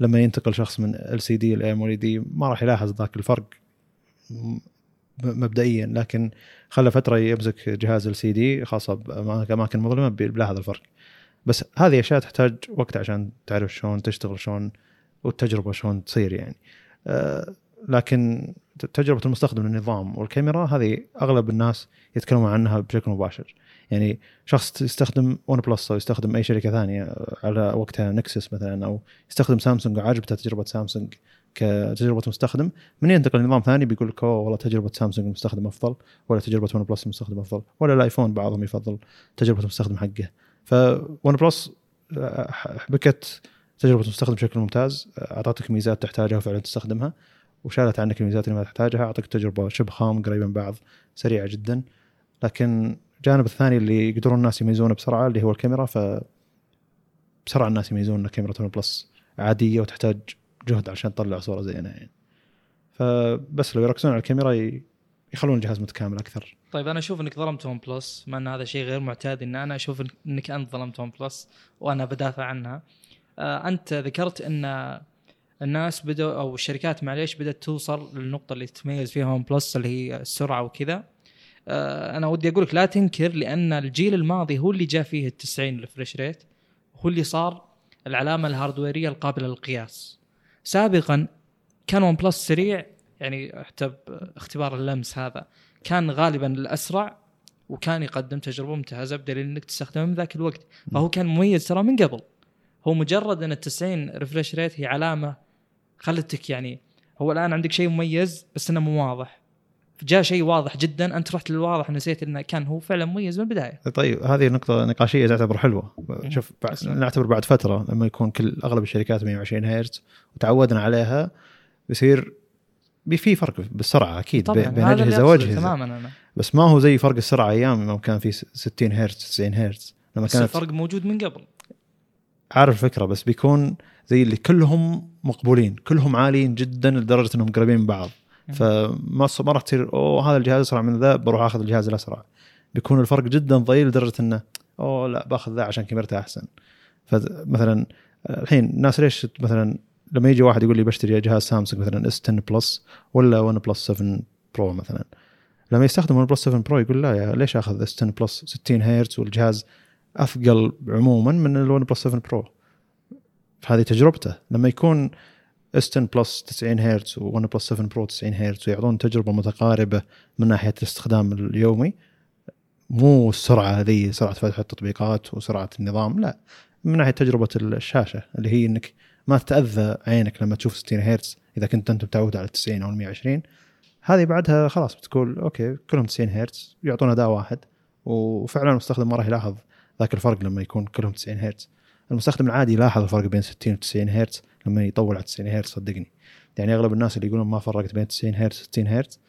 Speaker 1: لما ينتقل شخص من ال سي دي دي ما راح يلاحظ ذاك الفرق مبدئيا لكن خلى فترة يمسك جهاز LCD خاصة باماكن مظلمة بيلاحظ الفرق. بس هذه أشياء تحتاج وقت عشان تعرف شلون تشتغل شلون والتجربة شلون تصير يعني. آه، لكن تجربة المستخدم للنظام والكاميرا هذه أغلب الناس يتكلمون عنها بشكل مباشر. يعني شخص يستخدم ون بلس أو يستخدم أي شركة ثانية على وقتها نكسس مثلا أو يستخدم سامسونج وعاجبته تجربة سامسونج كتجربة مستخدم من ينتقل لنظام ثاني بيقول لك أوه والله تجربة سامسونج المستخدم أفضل ولا تجربة ون بلس المستخدم أفضل ولا الآيفون بعضهم يفضل تجربة المستخدم حقه. فون بلس حبكت تجربة المستخدم بشكل ممتاز أعطتك ميزات تحتاجها وفعلا تستخدمها. وشالت عنك الميزات اللي ما تحتاجها. اعطتك تجربة شبه خام قريبه من بعض سريعة جدا. لكن الجانب الثاني اللي يقدرون الناس يميزونه بسرعة اللي هو الكاميرا. ف بسرعة الناس يميزون إن كاميرا ون بلس عادية وتحتاج جهد عشان تطلع صورة زينة يعني. فبس لو يركزون على الكاميرا يخلون الجهاز متكامل أكثر.
Speaker 2: طيب أنا أشوف إنك ظلمت ون بلس مع إن هذا شيء غير معتاد. إن أنا أشوف إنك أنت ظلمت ون بلس وأنا بدافع عنها. آه أنت ذكرت إن الناس بدأوا أو الشركات معليش بدأت توصل للنقطة اللي تتميز فيها ون بلس اللي هي السرعة وكذا. آه أنا ودي أقول لك لا تنكر لأن الجيل الماضي هو اللي جاء فيه ال 90 ال refresh rate هو اللي صار العلامة ال hardware ية القابلة للقياس. سابقا كان ون بلس سريع يعني حتى باختبار اللمس هذا كان غالبا الأسرع وكان يقدم تجربة ممتازة بدليل إنك تستخدمه من ذاك الوقت. فهو كان مميز ترى من قبل. هو مجرد إن ال 90 refresh rate هي علامة خلتك يعني هو الآن عندك شيء مميز بس إنه مو واضح. جاء شيء واضح جدا أنت رحت للواضح نسيت إنه كان هو فعلا مميز من البداية.
Speaker 1: طيب هذه نقطة نقاشية تعتبر حلوة. شوف. نعتبر بعد فترة لما يكون كل أغلب الشركات 120 هرتز وتعودنا عليها بيصير بي- في فرق بالسرعة أكيد
Speaker 2: طبعا
Speaker 1: بين
Speaker 2: أقصده
Speaker 1: وأجهزة.
Speaker 2: تماما أنا.
Speaker 1: بس ما هو زي فرق السرعة أيام لما كان في س- 60 هرتز 90 هرتز لما
Speaker 2: بس
Speaker 1: كانت
Speaker 2: الفرق موجود من قبل.
Speaker 1: عارف الفكرة بس بيكون زي اللي كلهم مقبولين كلهم عاليين جدا لدرجة أنهم قريبين من بعض.
Speaker 2: مم.
Speaker 1: فما ما راح تصير أوه هذا الجهاز أسرع من ذا بروح آخذ الجهاز الأسرع. بيكون الفرق جدا ضئيل لدرجة إنه أوه لا بأخذ ذا عشان كاميرته أحسن. فمثلا الحين الناس ليش مثلا لما يجي واحد يقول لي بشتري جهاز سامسونج مثلا S 10 Plus ولا OnePlus 7 Pro مثلا لما يستخدم OnePlus 7 Pro يقول لا يا ليش آخذ S 10 Plus 60 هرتز والجهاز أثقل عموما من ال OnePlus 7 Pro فهذه تجربته. لما يكون S 10 Plus 90 هرتز و OnePlus 7 Pro 90 هرتز ويعطون تجربة متقاربة من ناحية الاستخدام اليومي مو السرعه هذه سرعة فتح التطبيقات وسرعة النظام لا. من ناحية تجربة الشاشة اللي هي إنك ما تتأذى عينك لما تشوف 60 هرتز إذا كنت أنت متعود على 90 أو 120 هذه بعدها خلاص بتقول أوكي كلهم 90 هرتز يعطون اداء واحد. وفعلا المستخدم ما راح يلاحظ ذاك الفرق لما يكون كلهم 90 هرتز. المستخدم العادي يلاحظ الفرق بين 60 و 90 هرتز. لما يطول على 90 هرتز صدقني. يعني أغلب الناس اللي يقولون ما فرقت بين 90 هرتز و 60 هرتز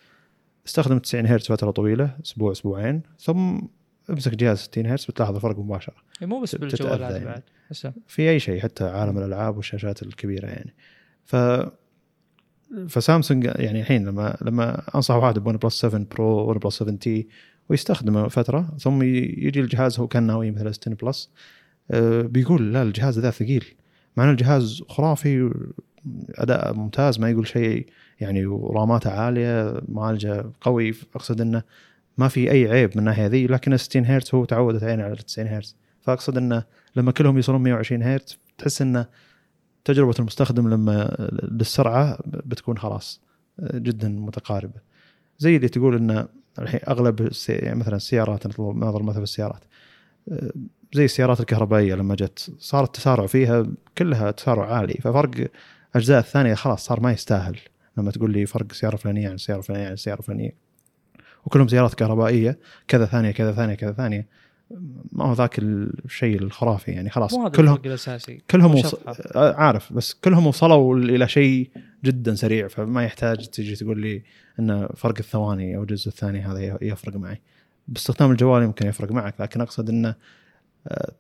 Speaker 1: استخدم 90 هرتز فترة طويلة أسبوع أسبوعين ثم امسك جهاز 60 هرتز بتلاحظ الفرق مباشرة.
Speaker 2: إيه، مو بس بالجوالات
Speaker 1: يعني.
Speaker 2: بعد
Speaker 1: في أي شيء حتى عالم الألعاب والشاشات الكبيرة يعني. ف فسامسونج يعني الحين لما لما أنصح واحد ب OnePlus 7 Pro OnePlus 7T ويستخدمه فترة ثم يجي الجهاز هو كان ناوي مثلا S 10 Plus بيقول لا الجهاز ذا ثقيل. مع إن الجهاز خرافي أداء ممتاز ما يقول شيء يعني وراماته عالية معالجه قوي أقصد إنه ما في أي عيب من الناحية ذي. لكن 60 هرتز هو تعودت عينه على 90 هرتز. فأقصد إنه لما كلهم يوصلون 120 هرتز تحس إنه تجربة المستخدم لما للسرعة بتكون خلاص جدا متقاربة. زي اللي تقول إنه الحين أغلب. يعني مثلا السيارات ناظر مثلا السيارات. زي السيارات الكهربائية لما جت صار التسارع فيها كلها تسارع عالي ففرق أجزاء الثانية خلاص صار ما يستاهل. لما تقول لي فرق سيارة فلانية عن سيارة فلانية عن سيارة فلانية. وكلهم سيارات كهربائية كذا ثانية كذا ثانية كذا ثانية. ما هو ذاك الشيء الخرافي يعني خلاص. كلهم
Speaker 2: الأساسي.
Speaker 1: كلهم وص... آه، عارف بس كلهم وصلوا إلى شيء جدا سريع فما يحتاج تجي تقول لي إن فرق الثواني أو الجزء الثاني هذا يفرق معي. باستخدام الجوال يمكن يفرق معك لكن أقصد إنه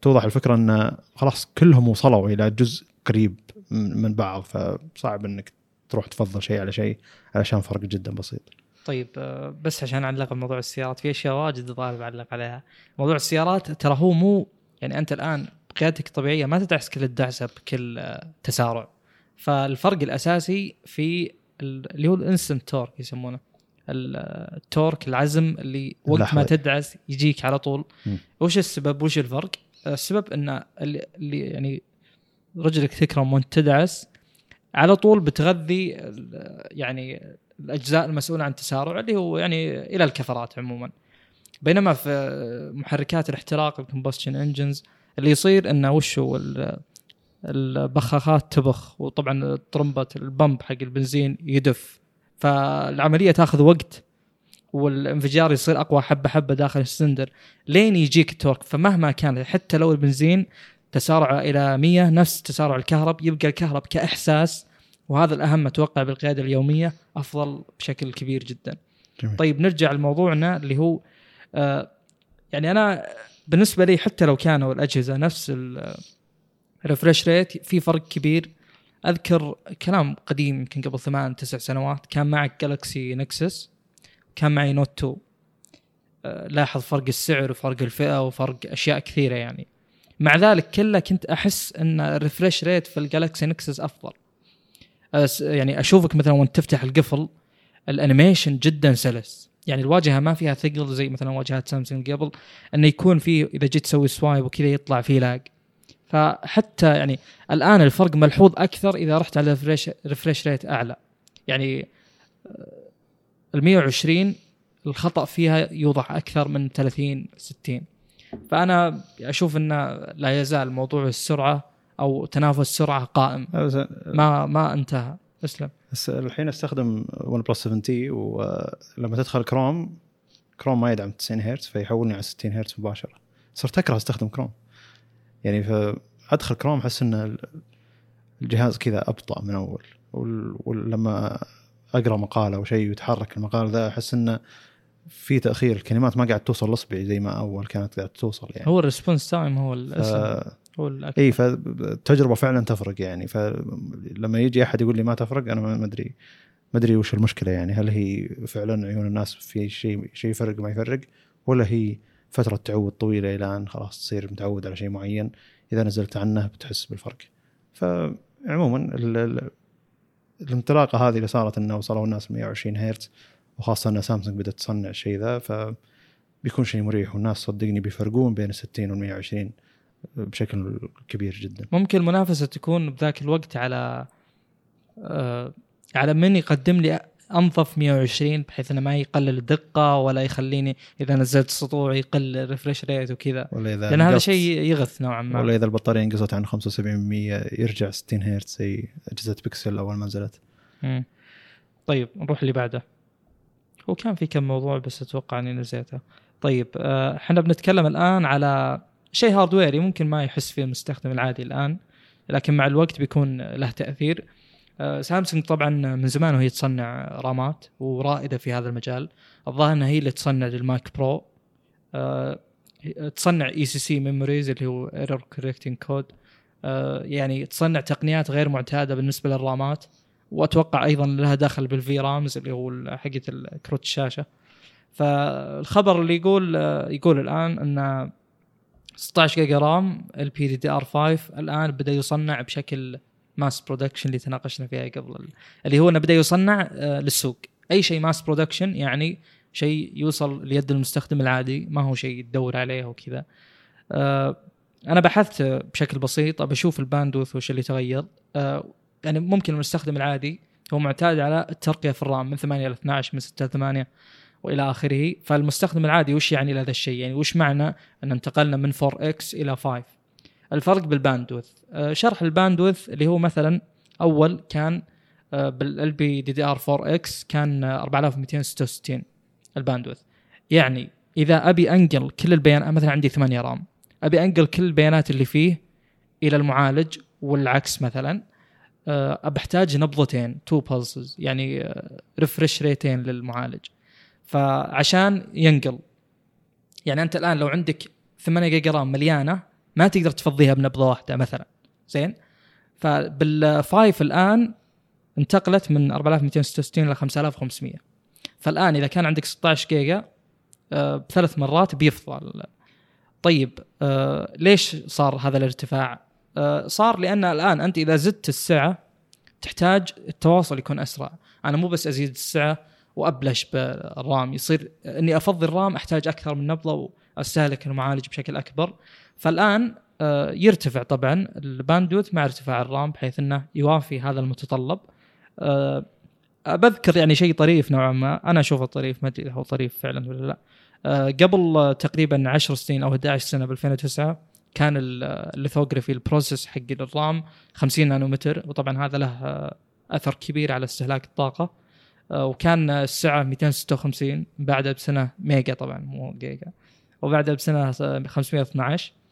Speaker 1: توضح الفكرة إن خلاص كلهم وصلوا إلى جزء قريب من بعض فصعب إنك تروح تفضل شيء على شيء علشان فرق جدا بسيط.
Speaker 2: طيب آه، بس عشان أعلق بموضوع السيارات في أشياء واجد طالب اعلق عليها. موضوع السيارات ترى هو مو يعني أنت الآن بقيادتك الطبيعية ما تدعس كل الدعسة بكل آه، تسارع. فالفرق الأساسي في ال- اللي هو ال instant torque يسمونه. ال torque العزم اللي وقت ما
Speaker 1: اللحظة.
Speaker 2: تدعس يجيك على طول.
Speaker 1: مم.
Speaker 2: وش السبب؟ وش الفرق؟ السبب إن اللي يعني رجلك تكرم وأنت تدعس على طول بتغذي يعني الأجزاء المسؤولة عن التسارع اللي هو يعني إلى الكفرات عموما. بينما في محركات الاحتراق ال combustion engines اللي يصير إنه وش هو؟ ال- البخاخات تبخ وطبعا طرمبه ال pump حق البنزين يدف. فالعملية تاخذ وقت والانفجار يصير أقوى حبة حبة داخل السلندر لين يجيك ال torque فمهما كان حتى لو البنزين تسارعه إلى 100 نفس تسارع الكهرب يبقى الكهرب كإحساس وهذا الأهم أتوقع بالقيادة اليومية أفضل بشكل كبير جدا.
Speaker 1: جميل.
Speaker 2: طيب نرجع لموضوعنا اللي هو آه يعني أنا بالنسبة لي حتى لو كانوا الأجهزة نفس ال refresh rate في فرق كبير أذكر كلام قديم يمكن قبل ثمان تسع سنوات. كان معك Galaxy Nexus كان معي Note 2 آه، لاحظ فرق السعر وفرق الفئة وفرق أشياء كثيرة يعني. مع ذلك كله كنت أحس إن ال refresh rate في ال Galaxy Nexus أفضل. يعني أشوفك مثلا وأنت تفتح القفل ال animation جدا سلس. يعني الواجهة ما فيها ثقل زي مثلا واجهات سامسونج قبل إنه يكون فيه إذا جيت تسوي swipe وكذا يطلع فيه lag فحتى يعني الآن الفرق ملحوظ أكثر إذا رحت على refresh refresh rate أعلى. يعني ال 120 الخطأ فيها يوضح أكثر من 30 60 فأنا أشوف إنه لا يزال موضوع السرعة أو تنافس السرعه قائم. ما ما انتهى.
Speaker 1: أسلم. الحين أستخدم OnePlus 7T ولما تدخل Chrome Chrome ما يدعم 90 هرتز فيحولني على 60 هرتز مباشرة. صرت أكره أستخدم كروم يعني فادخل كروم أحس إن ال- الجهاز كذا أبطأ من أول. ولما أقرأ مقالة أو شيء ويتحرك المقال ذا أحس انه في تأخير. الكلمات ما قاعد توصل لاصبعي زي ما أول كانت قاعد توصل يعني.
Speaker 2: هو ال response time هو
Speaker 1: ف...
Speaker 2: الاسم هو الأكثر.
Speaker 1: إي فالتجربه فعلا تفرق يعني. فلما يجي أحد يقول لي ما تفرق أنا ما أدري ما أدري وش المشكلة يعني. هل هي فعلا عيون الناس في شيء شيء يفرق ما يفرق ولا هي فترة تعود طويلة إلى أن خلاص تصير متعود على شيء معين. إذا نزلت عنه بتحس بالفرق. فعموما ال- ال- الانطلاقة هذه اللي صارت إنه وصلوا الناس 120 هرتز وخاصة إن سامسونج بدأت تصنع الشيء ذا ف بيكون شيء مريح والناس صدقني بيفرقون بين ال 60 وال 120 بشكل كبير جدا.
Speaker 2: ممكن المنافسة تكون بذاك الوقت على آه على من يقدم لي أنظف 120 بحيث إنه ما يقلل الدقة ولا يخليني إذا نزلت سطوع يقل ال refresh rate وكذا.
Speaker 1: ولا إذا
Speaker 2: لأن هذا شيء يغث نوعا ما.
Speaker 1: ولا إذا البطارية انقصت عن 75% يرجع 60 هرتز زي أجهزة بيكسل أول ما نزلت.
Speaker 2: مم. طيب نروح اللي بعده. هو كان في كم موضوع بس أتوقع إني نسيته. طيب آه، إحنا بنتكلم الآن على شيء hardware ي ممكن ما يحس فيه المستخدم العادي الآن لكن مع الوقت بيكون له تأثير. سامسونج طبعا من زمان وهي تصنع رامات ورائدة في هذا المجال. الظاهر إنها هي اللي تصنع لل Mac Pro. آه، تصنع ECC memories اللي هو error correcting code يعني تصنع تقنيات غير معتادة بالنسبة للرامات. وأتوقع أيضا لها دخل بال VRAMs اللي هو حقه كروت الشاشة. فالخبر اللي يقول يقول الآن إن 16 جيجا RAM LPDDR 5 الآن بدأ يصنع بشكل mass production اللي تناقشنا فيها قبل. اللي هو انه بدا يصنع آه، للسوق. أي شيء mass production يعني شيء يوصل ليد المستخدم العادي ما هو شيء تدور عليه وكذا آه، أنا بحثت بشكل بسيط ابى أشوف ال bandwidth وش اللي تغير. آه، يعني ممكن المستخدم العادي هو معتاد على الترقية في ال RAM من 8 إلى 12 من 6 ل 8 وإلى آخره. فالمستخدم العادي وش يعني هذا الشيء؟ يعني وش معنى أن انتقلنا من 4 X إلى 5 الفرق بال bandwidth. آه، شرح ال bandwidth اللي هو مثلا أول كان بالال بي دي دي ار 4 إكس كان 4266 ال bandwidth. يعني إذا أبي أنقل كل البيانات مثلا عندي 8 رام أبي أنقل كل البيانات اللي فيه إلى المعالج والعكس مثلا أه بحتاج نبضتين two pulses يعني refresh أه rate ين للمعالج. فعشان ينقل يعني أنت الآن لو عندك 8 جيجا رام مليانة ما تقدر تفضيها بنبضة واحدة مثلا. زين؟ فبال five الآن انتقلت من 4266 ل 5500 فالآن إذا كان عندك 16 جيجا أه بثلاث مرات بيفضل طيب أه ليش صار هذا الارتفاع؟ أه صار لأن الآن أنت إذا زدت السعة تحتاج التواصل يكون أسرع، أنا مو بس أزيد السعة وأبلش بالرام. يصير إني أفضي الرام أحتاج أكثر من نبضة وأستهلك المعالج بشكل أكبر، فالآن أه يرتفع طبعا ال bandwidth مع ارتفاع الرام بحيث إنه يوافي هذا المتطلب. أه بذكر يعني شيء طريف نوعا ما. أنا أشوفه طريف ما أدري هو طريف فعلا ولا لا. أه قبل تقريبا 10 سنين أو 11 سنة ب 2009 كان ال lithography ال process حق الرام 50 نانومتر وطبعا هذا له أثر كبير على استهلاك الطاقة. وكان السعة 256 بعدها بسنة ميجا طبعا مو جيجا. وبعدها بسنة 512 أه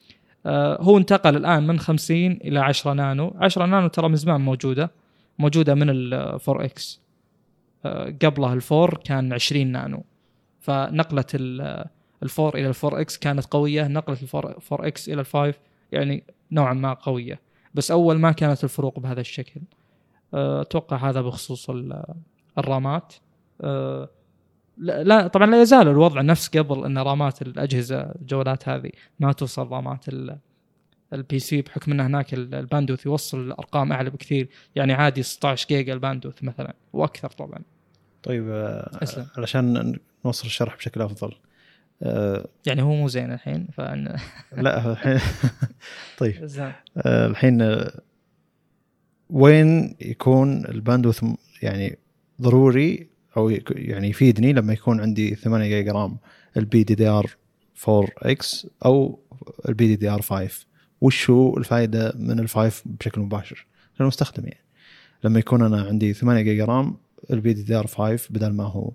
Speaker 2: هو انتقل الآن من 50 إلى 10 نانو. 10 نانو ترى من زمان موجودة موجودة من ال 4X. قبلها ال four كان 20 نانو. فنقلة ال four إلى ال four X كانت قوية نقلة ال four X إلى ال five يعني نوعا ما قوية. بس أول ما كانت الفروق بهذا الشكل. أتوقع هذا بخصوص الرامات. لا طبعا لا يزال الوضع نفس قبل إن رامات الأجهزة الجوالات هذه ما توصل رامات ال PC بحكم إن هناك ال bandwidth يوصل ارقام أعلى بكثير يعني عادي 16 جيجا ال bandwidth مثلا وأكثر طبعا
Speaker 1: طيب أسلم. علشان نوصل الشرح بشكل أفضل
Speaker 2: أه يعني هو مو زين الحين فأن...
Speaker 1: لا الحين طيب أه الحين وين يكون ال bandwidth يعني ضروري أو يعني يفيدني لما يكون عندي 8 جيجا رام البي دي دي ار 4 إكس أو LPDDR 5 وش هو الفائده من ال five بشكل مباشر؟ للمستخدم يعني. لما يكون أنا عندي 8 جيجا رام LPDDR 5 بدل ما هو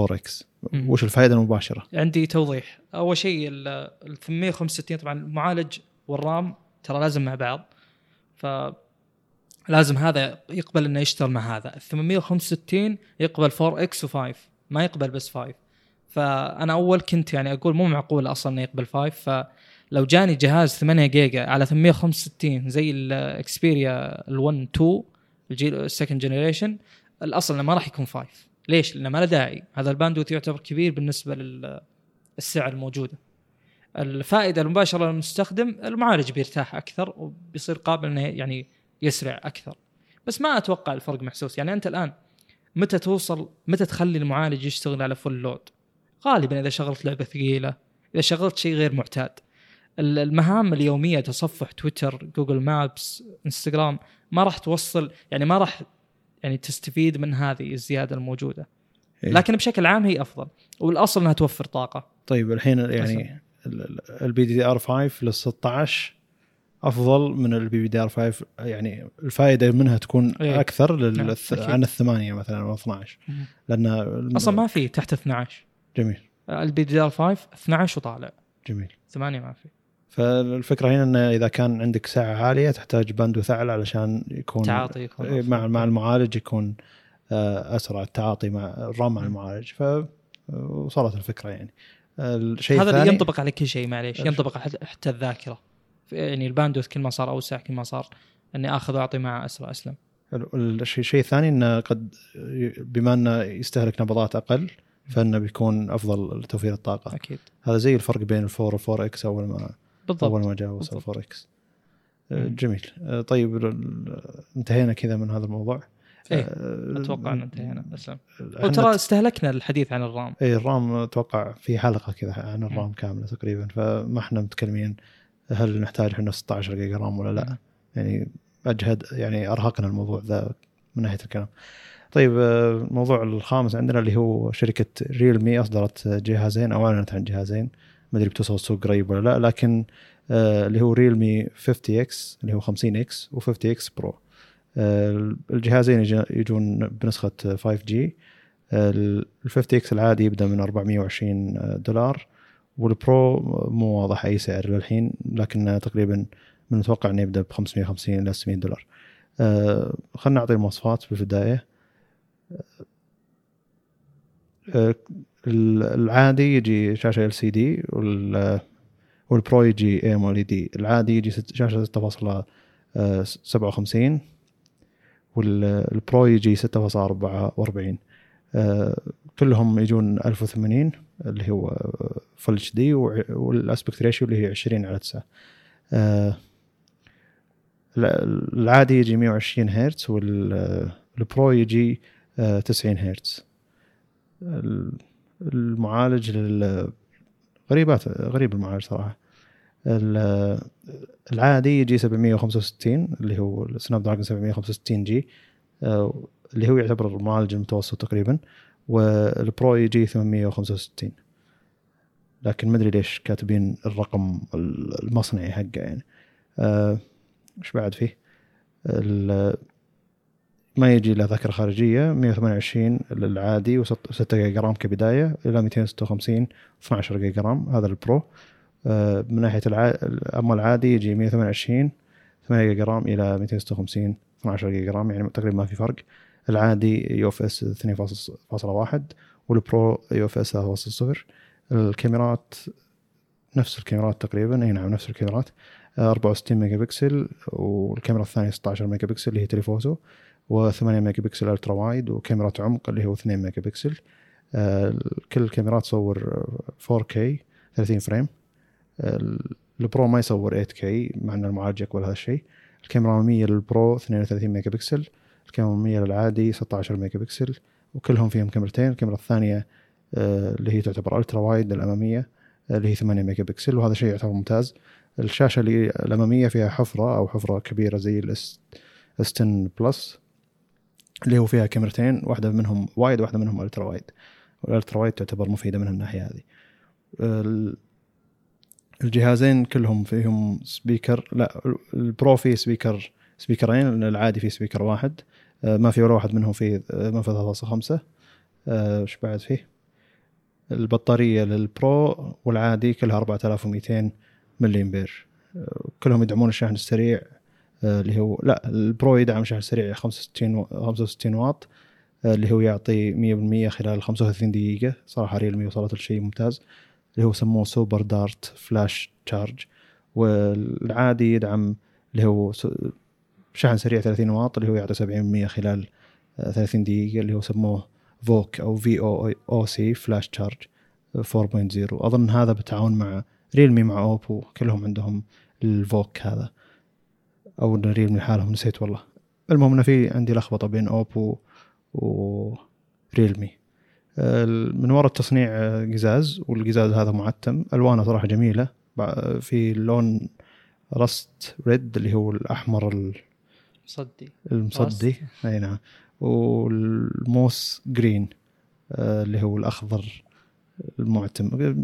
Speaker 1: 4X وش الفائده المباشرة؟
Speaker 2: عندي توضيح. أول شيء ال 865 طبعا المعالج والرام ترى لازم مع بعض. ف لازم هذا يقبل إنه يشتغل مع هذا. ال 865 يقبل 4X و5 ما يقبل بس 5 فأنا أول كنت يعني أقول مو معقول أصلا إنه يقبل 5 فلو جاني جهاز 8 جيجا على 865 زي ال Xperia ال1 2 الجيل ال second generation الأصل إنه ما راح يكون 5 ليش؟ لأنه ما له داعي. هذا ال bandwidth يعتبر كبير بالنسبة للسعة الموجودة. الفائدة المباشرة للمستخدم المعالج بيرتاح أكثر وبيصير قابل إنه يعني يسرع أكثر بس ما أتوقع الفرق محسوس يعني انت الان متى توصل متى تخلي المعالج يشتغل على full load غالبا اذا شغلت لعبه ثقيله اذا شغلت شيء غير معتاد المهام اليوميه تصفح تويتر Google Maps انستغرام ما راح توصل يعني ما راح يعني تستفيد من هذه الزياده الموجوده إيه؟ لكن بشكل عام هي افضل والاصل انها توفر طاقه
Speaker 1: طيب الحين يعني LPDDR 5 لل 16 أفضل من LPDDR 5 يعني الفائدة منها تكون
Speaker 2: إيه.
Speaker 1: أكثر
Speaker 2: نعم،
Speaker 1: للث...
Speaker 2: أكيد.
Speaker 1: عن الثمانية مثلا أو 12
Speaker 2: مم.
Speaker 1: لأن
Speaker 2: أصلا ما في تحت 12
Speaker 1: جميل.
Speaker 2: LPDDR 5 12 وطالع.
Speaker 1: جميل.
Speaker 2: 8 ما في.
Speaker 1: فالفكرة هنا إنه إذا كان عندك سعة عالية تحتاج bandwidth أعلى علشان يكون
Speaker 2: تعاطي يكون
Speaker 1: إيه،. مع مع المعالج يكون آه، أسرع التعاطي مع الرام مع المعالج. ف وصلت الفكرة يعني. الشيء
Speaker 2: هذا
Speaker 1: الثاني
Speaker 2: ينطبق على كل شيء معليش؟ ينطبق على حتى الذاكرة. يعني ال bandwidth كل ما صار أوسع كل ما صار إني آخذ وأعطي معه أسرع أسلم.
Speaker 1: الشيء الشيء الثاني إنه قد بما إنه يستهلك نبضات أقل فإنه بيكون أفضل لتوفير الطاقة.
Speaker 2: أكيد.
Speaker 1: هذا زي الفرق بين ال four وال four X أول ما
Speaker 2: بالضبط.
Speaker 1: أول ما جاء وصل.
Speaker 2: ال
Speaker 1: four X. آه،. جميل. آه، طيب انتهينا كذا من هذا الموضوع.
Speaker 2: إيه،
Speaker 1: آه،
Speaker 2: أتوقع إن انتهينا.
Speaker 1: أسلم.
Speaker 2: وترى استهلكنا الحديث عن الرام.
Speaker 1: اي الرام أتوقع في حلقة كذا عن. الرام كاملة تقريبا فما إحنا متكلمين هل نحتاج إحنا 16 جيجا رام ولا لا. يعني أجهد يعني أرهقنا الموضوع ذا من ناحية الكلام. طيب آه، الموضوع الخامس عندنا اللي هو شركة Realme أصدرت جهازين أو أعلنت عن جهازين. ما أدري بتوصل السوق قريب ولا لا لكن آه، اللي هو Realme 50X اللي هو 50X و50X Pro. آه، الجهازين يجون بنسخة 5G ال 50X العادي يبدأ من 420 دولار. وال Pro مو واضح أي سعر للحين لكن تقريبا من المتوقع إنه يبدأ ب 550 إلى 600 دولار. آه، خلينا نعطي المواصفات في البدايه. آه، ال- العادي يجي شاشة LCD وال Pro يجي AMOLED العادي يجي شاشة 6.57 وال Pro يجي 6.44 آه، كلهم يجون 1080 اللي هو full HD وال aspect ratio اللي هي 20 على 9 آه، الع- العادي يجي 120 هرتز وال Pro يجي آه، 90 هرتز. ال- المعالج غريبات غريب المعالج صراحة. ال- العادي يجي 765 اللي هو ال Snapdragon 765G آه، اللي هو يعتبر المعالج المتوسط تقريبا. وال Pro يجي 865 لكن ما ادري ليش كاتبين الرقم المصنعي حقه يعني. آه، إيش بعد فيه؟ ما يجي له ذاكرة خارجية 128 العادي و6 جيجا رام كبداية إلى 256 12 جيجا رام هذا ال Pro. آه، من ناحية الع... اما العادي يجي 128 8 جيجا رام إلى 256 12 جيجا رام يعني تقريبا ما في فرق. العادي UFS 2.1 وال Pro UFS 3.0 الكاميرات نفس الكاميرات تقريبا إي نعم نفس الكاميرات. آه، 64 ميجا بكسل والكاميرا الثانية 16 ميجا بكسل اللي هي telephoto و8 ميجا بكسل ultra wide وكاميرا عمق اللي هو 2 ميجا بكسل. كل الكاميرات تصور آه، 4K 30 frame. ال- ال Pro ما يصور 8K مع ان المعالج يقبل هذا الشيء الكاميرا الأمامية لل Pro 32 ميجا بكسل. الكاميرا للعادي 16 ميجا بكسل وكلهم فيهم كاميرتين. الكاميرا الثانية آه، اللي هي تعتبر ultra wide الأمامية آه، اللي هي 8 ميجا بكسل وهذا شيء يعتبر ممتاز. الشاشة اللي الأمامية فيها حفرة أو حفرة كبيرة زي ال S10 Plus اللي هو فيها كاميرتين واحدة منهم wide واحدة منهم ultra wide وال ultra wide تعتبر مفيدة من الناحية هذه. ال- الجهازين كلهم فيهم speaker لا ال Pro فيه speaker speaker ين العادي فيه speaker واحد. ما في ولا واحد منهم فيه آه، منفذ 3.5 آه، إيش بعد فيه؟ البطارية لل Pro والعادي كلها 4200 ملي امبير آه، كلهم يدعمون الشحن السريع آه، اللي هو لا ال Pro يدعم شحن سريع 65 و- 65 واط آه، اللي هو يعطي 100% خلال 35 دقيقة. صراحة Realme وصلت لشيء ممتاز. اللي هو سموه Super Dart flash charge والعادي يدعم اللي هو شحن سريع 30 واط اللي هو يعطي 70% خلال آه، 30 دقيقة اللي هو سموه VOOC أو V O O C flash charge 4.0 أظن هذا بالتعاون مع Realme مع Oppo كلهم عندهم ال VOOC هذا. أو Realme حالهم نسيت والله. المهم إنه في عندي لخبطة بين Oppo و Realme آه، من وراء التصنيع آه، قزاز والقزاز هذا معتم. ألوانه صراحة جميلة. في لون rust red اللي هو الأحمر ال-
Speaker 2: صدي
Speaker 1: المصدي أي نعم. وال moss green آه، اللي هو الأخضر المعتم.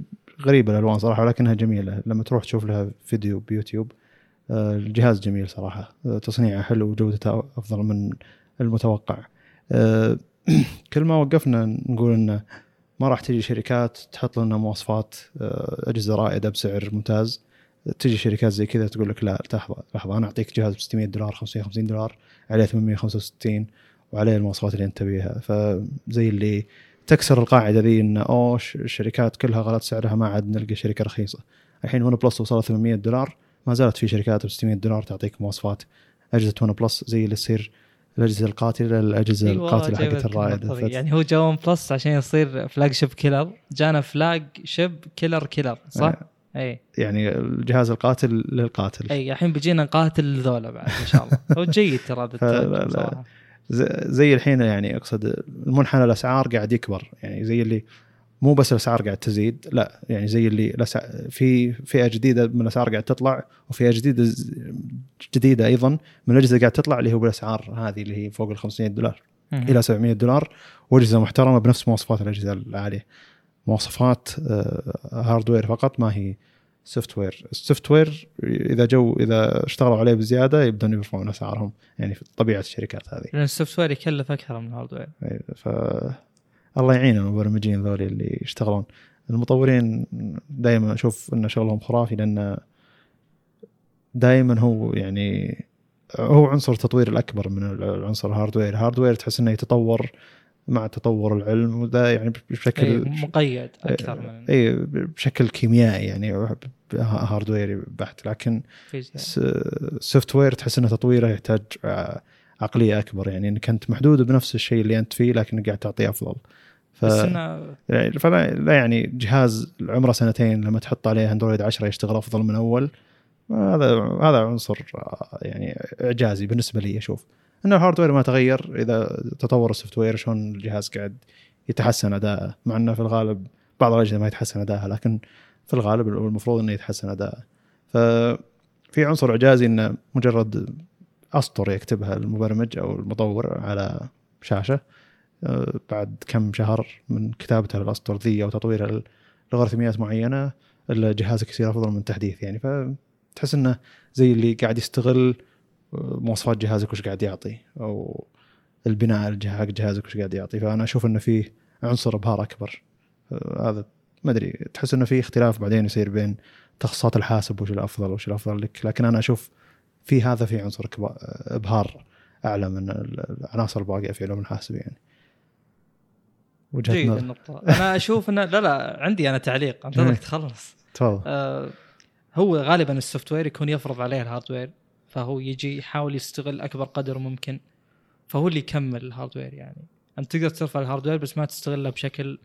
Speaker 1: غريبة الألوان صراحة ولكنها جميلة. لما تروح تشوف لها فيديو بيوتيوب آه، الجهاز جميل صراحة. آه، تصنيعه حلو وجودته أفضل من المتوقع. كل ما وقفنا نقول إنه ما راح تجي شركات تحط لنا مواصفات أجهزة رائدة بسعر ممتاز. تجي شركات زي كذا تقول لك لا لحظه لحظه أنا أعطيك جهاز ب 600 دولار 550 دولار عليه 865 وعليه المواصفات اللي أنت تبيها فزي اللي تكسر القاعدة ذي إنه أوه الشركات كلها غلط سعرها ما عاد نلقى شركة رخيصة الحين OnePlus وصلت 800 دولار ما زالت في شركات ب 600 دولار تعطيك مواصفات أجهزة OnePlus زي اللي تصير الأجهزة القاتلة الأجهزة
Speaker 2: أيوة، القاتلة
Speaker 1: حقت
Speaker 2: ذي.
Speaker 1: فت-
Speaker 2: يعني هو جا OnePlus عشان يصير flagship killer جانا flagship killer killer صح؟ اي
Speaker 1: يعني الجهاز القاتل للقاتل.
Speaker 2: اي الحين بيجينا نقاتل ذولا بعد إن شاء الله. هو جيد ترى.
Speaker 1: ز- زي الحين يعني أقصد المنحنى الأسعار قاعد يكبر. يعني زي اللي مو بس الأسعار قاعد تزيد لا يعني زي اللي في فئة جديدة من الأسعار قاعد تطلع وفئة جديدة جديدة أيضا من الأجهزة قاعد تطلع اللي هو بالأسعار هذه اللي هي فوق ال 500 دولار. إلى 700 دولار. وأجهزة محترمة بنفس مواصفات الأجهزة العالية. مواصفات آه، hardware فقط ما هي software ال software إذا جو إذا اشتغلوا عليه بزيادة يبدون يرفعون أسعارهم يعني في طبيعة الشركات هذه.
Speaker 2: لأن ال software يكلف أكثر من ال hardware.
Speaker 1: أي، ف الله يعين المبرمجين ذولي اللي يشتغلون. المطورين دائما أشوف إن شغلهم خرافي لأن دائما هو يعني هو عنصر التطوير الأكبر من العنصر ال hardware. ال hardware تحس إنه يتطور مع تطور العلم وده يعني
Speaker 2: أي
Speaker 1: بشكل
Speaker 2: مقيد أكثر من
Speaker 1: اي بشكل كيميائي يعني hardware ي بحت. لكن ال software تحس إنه تطويره يحتاج ع- عقلية أكبر يعني إنك أنت محدود بنفس الشيء اللي أنت فيه لكن قاعد تعطيه أفضل. ف...
Speaker 2: بس
Speaker 1: يعني فلا لا يعني جهاز عمره سنتين لما تحط عليه اندرويد 10 يشتغل أفضل من أول هذا هذا عنصر آه، يعني إعجازي بالنسبة لي أشوف. ان ال hardware ما تغير إذا تطور ال software شلون الجهاز قاعد يتحسن أداءه. مع إنه في الغالب بعض الأجهزة ما يتحسن أداءها لكن في الغالب المفروض إنه يتحسن أداءه. ففي عنصر إعجازي إنه مجرد أسطر يكتبها المبرمج أو المطور على شاشة. آه، بعد كم شهر من كتابته للأسطر ذي أو تطويره لغرثميات معينة جهازك يصير أفضل من تحديث يعني. فتحس إنه زي اللي قاعد يستغل مواصفات جهازك وش قاعد يعطي أو البناء حق جهازك وش قاعد يعطي. فأنا أشوف إنه فيه عنصر ابهار أكبر. هذا ما أدري تحس إنه في اختلاف بعدين يصير بين تخصصات الحاسب وش الأفضل وش الأفضل لك. لكن أنا أشوف في هذا في عنصر ابهار أعلى من العناصر الباقية في علوم الحاسب يعني. وجهة
Speaker 2: جيد
Speaker 1: نظر.
Speaker 2: النقطة. أنا أشوف أنه لا لا عندي أنا تعليق. أنتظرك
Speaker 1: إيه.
Speaker 2: تخلص.
Speaker 1: تفضل.
Speaker 2: آه هو غالبا ال software يكون يفرض عليه ال hardware فهو يجي يحاول يستغل أكبر قدر ممكن. فهو اللي يكمل ال hardware يعني. أنت تقدر ترفع ال hardware بس ما تستغله بشكل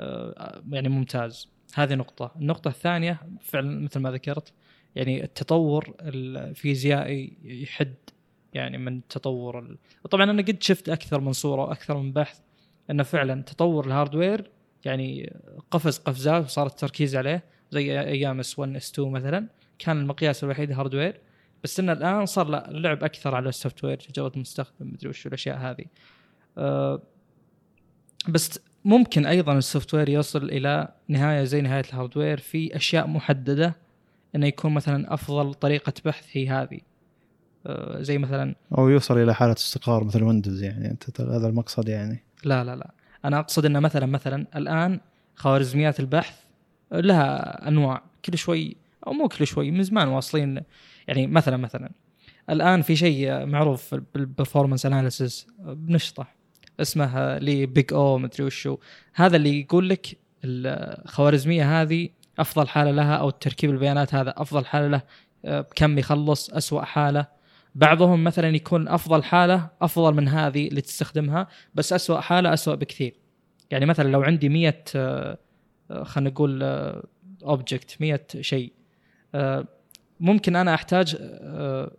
Speaker 2: آه يعني ممتاز. هذه نقطة. النقطة الثانية فعلا مثل ما ذكرت يعني التطور الفيزيائي يحد يعني من تطور. طبعا أنا قد شفت أكثر من صورة وأكثر من بحث إنه فعلا تطور ال hardware يعني قفز قفزات وصار التركيز عليه زي أيام S 1 S 2 مثلا. كان المقياس الوحيد hardware بس انه الآن صار لا اللعب أكثر على ال software تجربه المستخدم مدري وش الأشياء هذه. أه بس ممكن أيضا ال software يوصل إلى نهاية زي نهاية ال hardware في أشياء محددة إنه يكون مثلا أفضل طريقة بحث هي هذه. أه زي مثلا
Speaker 1: أو يوصل إلى حالة استقرار مثل ويندوز يعني. أنت هذا المقصد يعني.
Speaker 2: لا لا لا. أنا أقصد إنه مثلا مثلا الآن خوارزميات البحث لها أنواع. كل شوي أو مو كل شوي من زمان واصلين يعني مثلا مثلا الآن في شيء معروف بال performance analysis بنشطح اسمه لي Big O مدري وشو. هذا اللي يقول لك الخوارزمية هذه أفضل حالة لها أو تركيب البيانات هذا أفضل حالة له كم يخلص أسوأ حالة. بعضهم مثلا يكون أفضل حالة أفضل من هذه اللي تستخدمها بس أسوأ حالة أسوأ بكثير. يعني مثلا لو عندي 100 خلينا نقول اوبجكت 100 شيء ممكن أنا أحتاج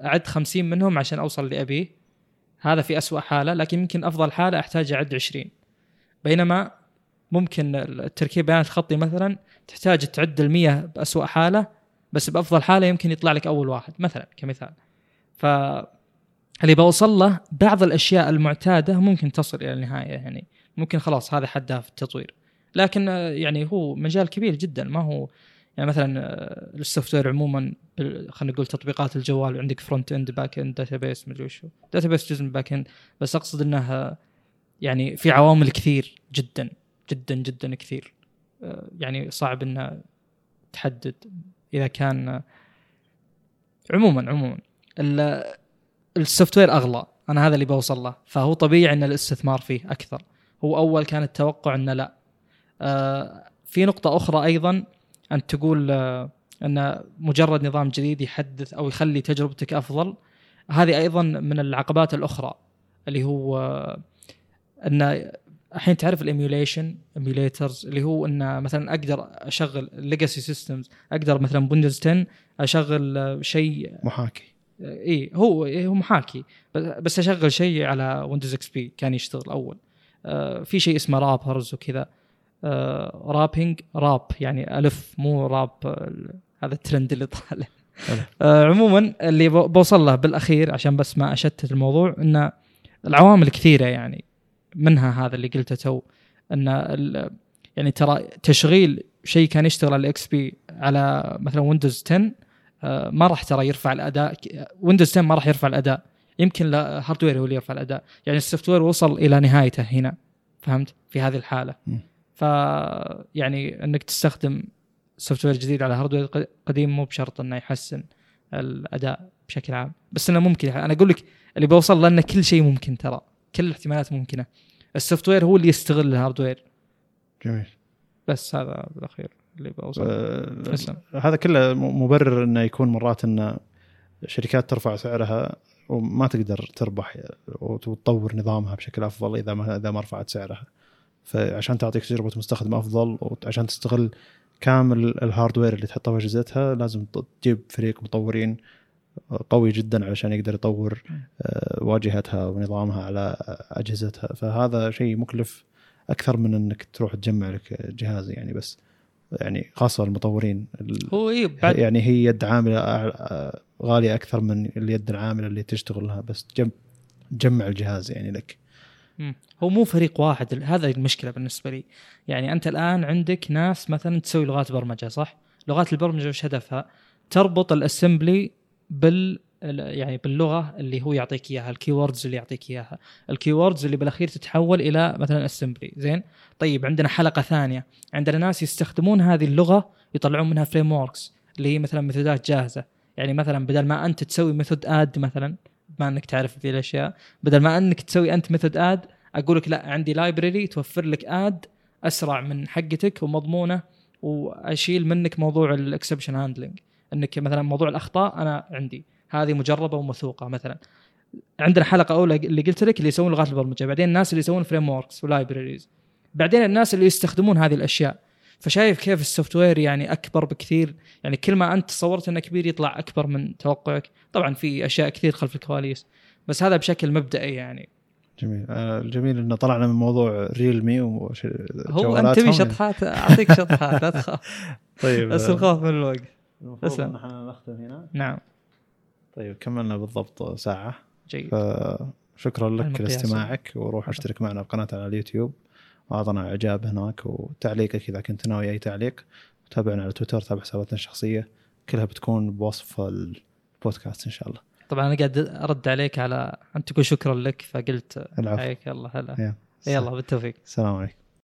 Speaker 2: أعد 50 منهم عشان أوصل اللي ابيه هذا في أسوأ حالة لكن يمكن أفضل حالة أحتاج أعد 20 بينما ممكن التركيب بيانات الخطي مثلا تحتاج تعد ال100 بأسوأ حالة بس بأفضل حالة يمكن يطلع لك أول واحد مثلا كمثال. ف اللي بوصل له بعض الأشياء المعتادة ممكن تصل إلى النهاية يعني. ممكن خلاص هذا حدها في التطوير. لكن يعني هو مجال كبير جدا ما هو يعني مثلا ال software عموما خلينا نقول تطبيقات الجوال وعندك front end back end database مدري وشو database جزء من back end بس أقصد انه يعني في عوامل كثير جدا جدا جدا كثير. آه، يعني صعب انه تحدد إذا كان عموما عموما. ال- ال software أغلى. أنا هذا اللي بوصل له. فهو طبيعي إن الاستثمار فيه أكثر. هو أول كان التوقع إنه لا. آه، في نقطة أخرى أيضا انت تقول آه، أن مجرد نظام جديد يحدث أو يخلي تجربتك أفضل. هذه أيضا من العقبات الأخرى اللي هو آه، أن الحين تعرف ال emulation emulators اللي هو أن مثلا أقدر أشغل legacy systems أقدر مثلا ويندوز 10 أشغل آه، شيء
Speaker 1: محاكي.
Speaker 2: اي هو إيه هو محاكي. بس- بس أشغل شيء على ويندوز XP كان يشتغل أول. آه في شيء اسمه wrappers وكذا. wrapping wrap يعني ألف مو راب آه، هذا الترند اللي طالع. آه عموما اللي بوصل له بالأخير عشان بس ما أشتت الموضوع إن العوامل كثيرة يعني منها هذا اللي قلته تو إن يعني ترى تشغيل شيء كان يشتغل على ال XP على مثلا ويندوز 10 آه، ما راح ترى يرفع الأداء ويندوز 10 ما راح يرفع الأداء. يمكن ال hardware هو اللي يرفع الأداء. يعني ال software وصل إلى نهايته هنا. فهمت؟ في هذه
Speaker 1: الحالة.
Speaker 2: ف يعني انك تستخدم software جديد على hardware قديم مو بشرط انه يحسن الأداء بشكل عام. بس إنه ممكن أنا أقول لك اللي بوصل له انه كل شيء ممكن ترى. كل الاحتمالات ممكنة. ال software هو اللي يستغل ال hardware
Speaker 1: جميل.
Speaker 2: بس هذا بالاخير اللي بوصل. تسلم.
Speaker 1: هذا كله مبرر إنه يكون مرات إن شركات ترفع سعرها وما تقدر تربح وتطور نظامها بشكل أفضل إذا ما إذا ما رفعت سعرها. فعشان تعطيك تجربة مستخدم أفضل وعشان تستغل كامل الهاردوير اللي تحطه في اجهزتها لازم تجيب فريق مطورين قوي جدا علشان يقدر يطور آه، واجهتها ونظامها على أجهزتها. فهذا شيء مكلف أكثر من إنك تروح تجمع لك جهاز يعني. بس يعني خاصة المطورين ال-
Speaker 2: هو اي بعد
Speaker 1: يعني هي يد عاملة غالية أكثر من اليد العاملة اللي تشتغل لها بس جم تجمع الجهاز يعني لك.
Speaker 2: هو مو فريق واحد هذا المشكلة بالنسبة لي. يعني أنت الآن عندك ناس مثلا تسوي لغات برمجه صح؟ لغات البرمجة وش هدفها؟ تربط ال assembly بال ال- يعني باللغة اللي هو يعطيك إياها ال keywords اللي يعطيك إياها. ال keywords اللي بالأخير تتحول إلى مثلا assembly زين؟ طيب عندنا حلقة ثانية. عندنا ناس يستخدمون هذه اللغة يطلعون منها frame اللي هي مثلا method ات جاهزة. يعني مثلا بدل ما أنت تسوي method add مثلا بما انك تعرف ذي الأشياء. بدل ما انك تسوي أنت method add أقول لك لا عندي library توفر لك add أسرع من حقتك ومضمونة وأشيل منك موضوع ال exception handling إنك مثلا موضوع الأخطاء أنا عندي هذه مجربة وموثوقه مثلا. عندنا حلقة أولى اللي قلت لك اللي يسوون لغات البرمجة بعدين الناس اللي يسوون frameworks و libraries بعدين الناس اللي يستخدمون هذه الأشياء. فشايف كيف ال software يعني أكبر بكثير؟ يعني كل ما أنت تصورت إنه كبير يطلع أكبر من توقعك. طبعا في أشياء كثير خلف الكواليس بس هذا بشكل مبدئي يعني.
Speaker 1: جميل. آه، الجميل إنه طلعنا من موضوع ريلمي وش
Speaker 2: هو أنت تبي شطحات؟ أعطيك شطحات لا تخاف.
Speaker 1: طيب
Speaker 2: بس الخوف من الوقت.
Speaker 1: المفروض. إن إحنا نختم هنا.
Speaker 2: نعم.
Speaker 1: طيب كملنا بالضبط ساعة.
Speaker 2: جيد.
Speaker 1: فشكرا لك. لاستماعك وروح أشترك معنا بقناتنا على اليوتيوب. واعطنا إعجاب هناك وتعليقك إذا كنت ناوي أي تعليق تابعنا على تويتر تابع حساباتنا الشخصية كلها بتكون بوصف البودكاست إن شاء الله.
Speaker 2: طبعا أنا قاعد أرد عليك على أنت تقول شكرا لك فقلت
Speaker 1: العفو.
Speaker 2: حياك الله هلا.
Speaker 1: يلا.
Speaker 2: يلا بالتوفيق.
Speaker 1: السلام عليكم.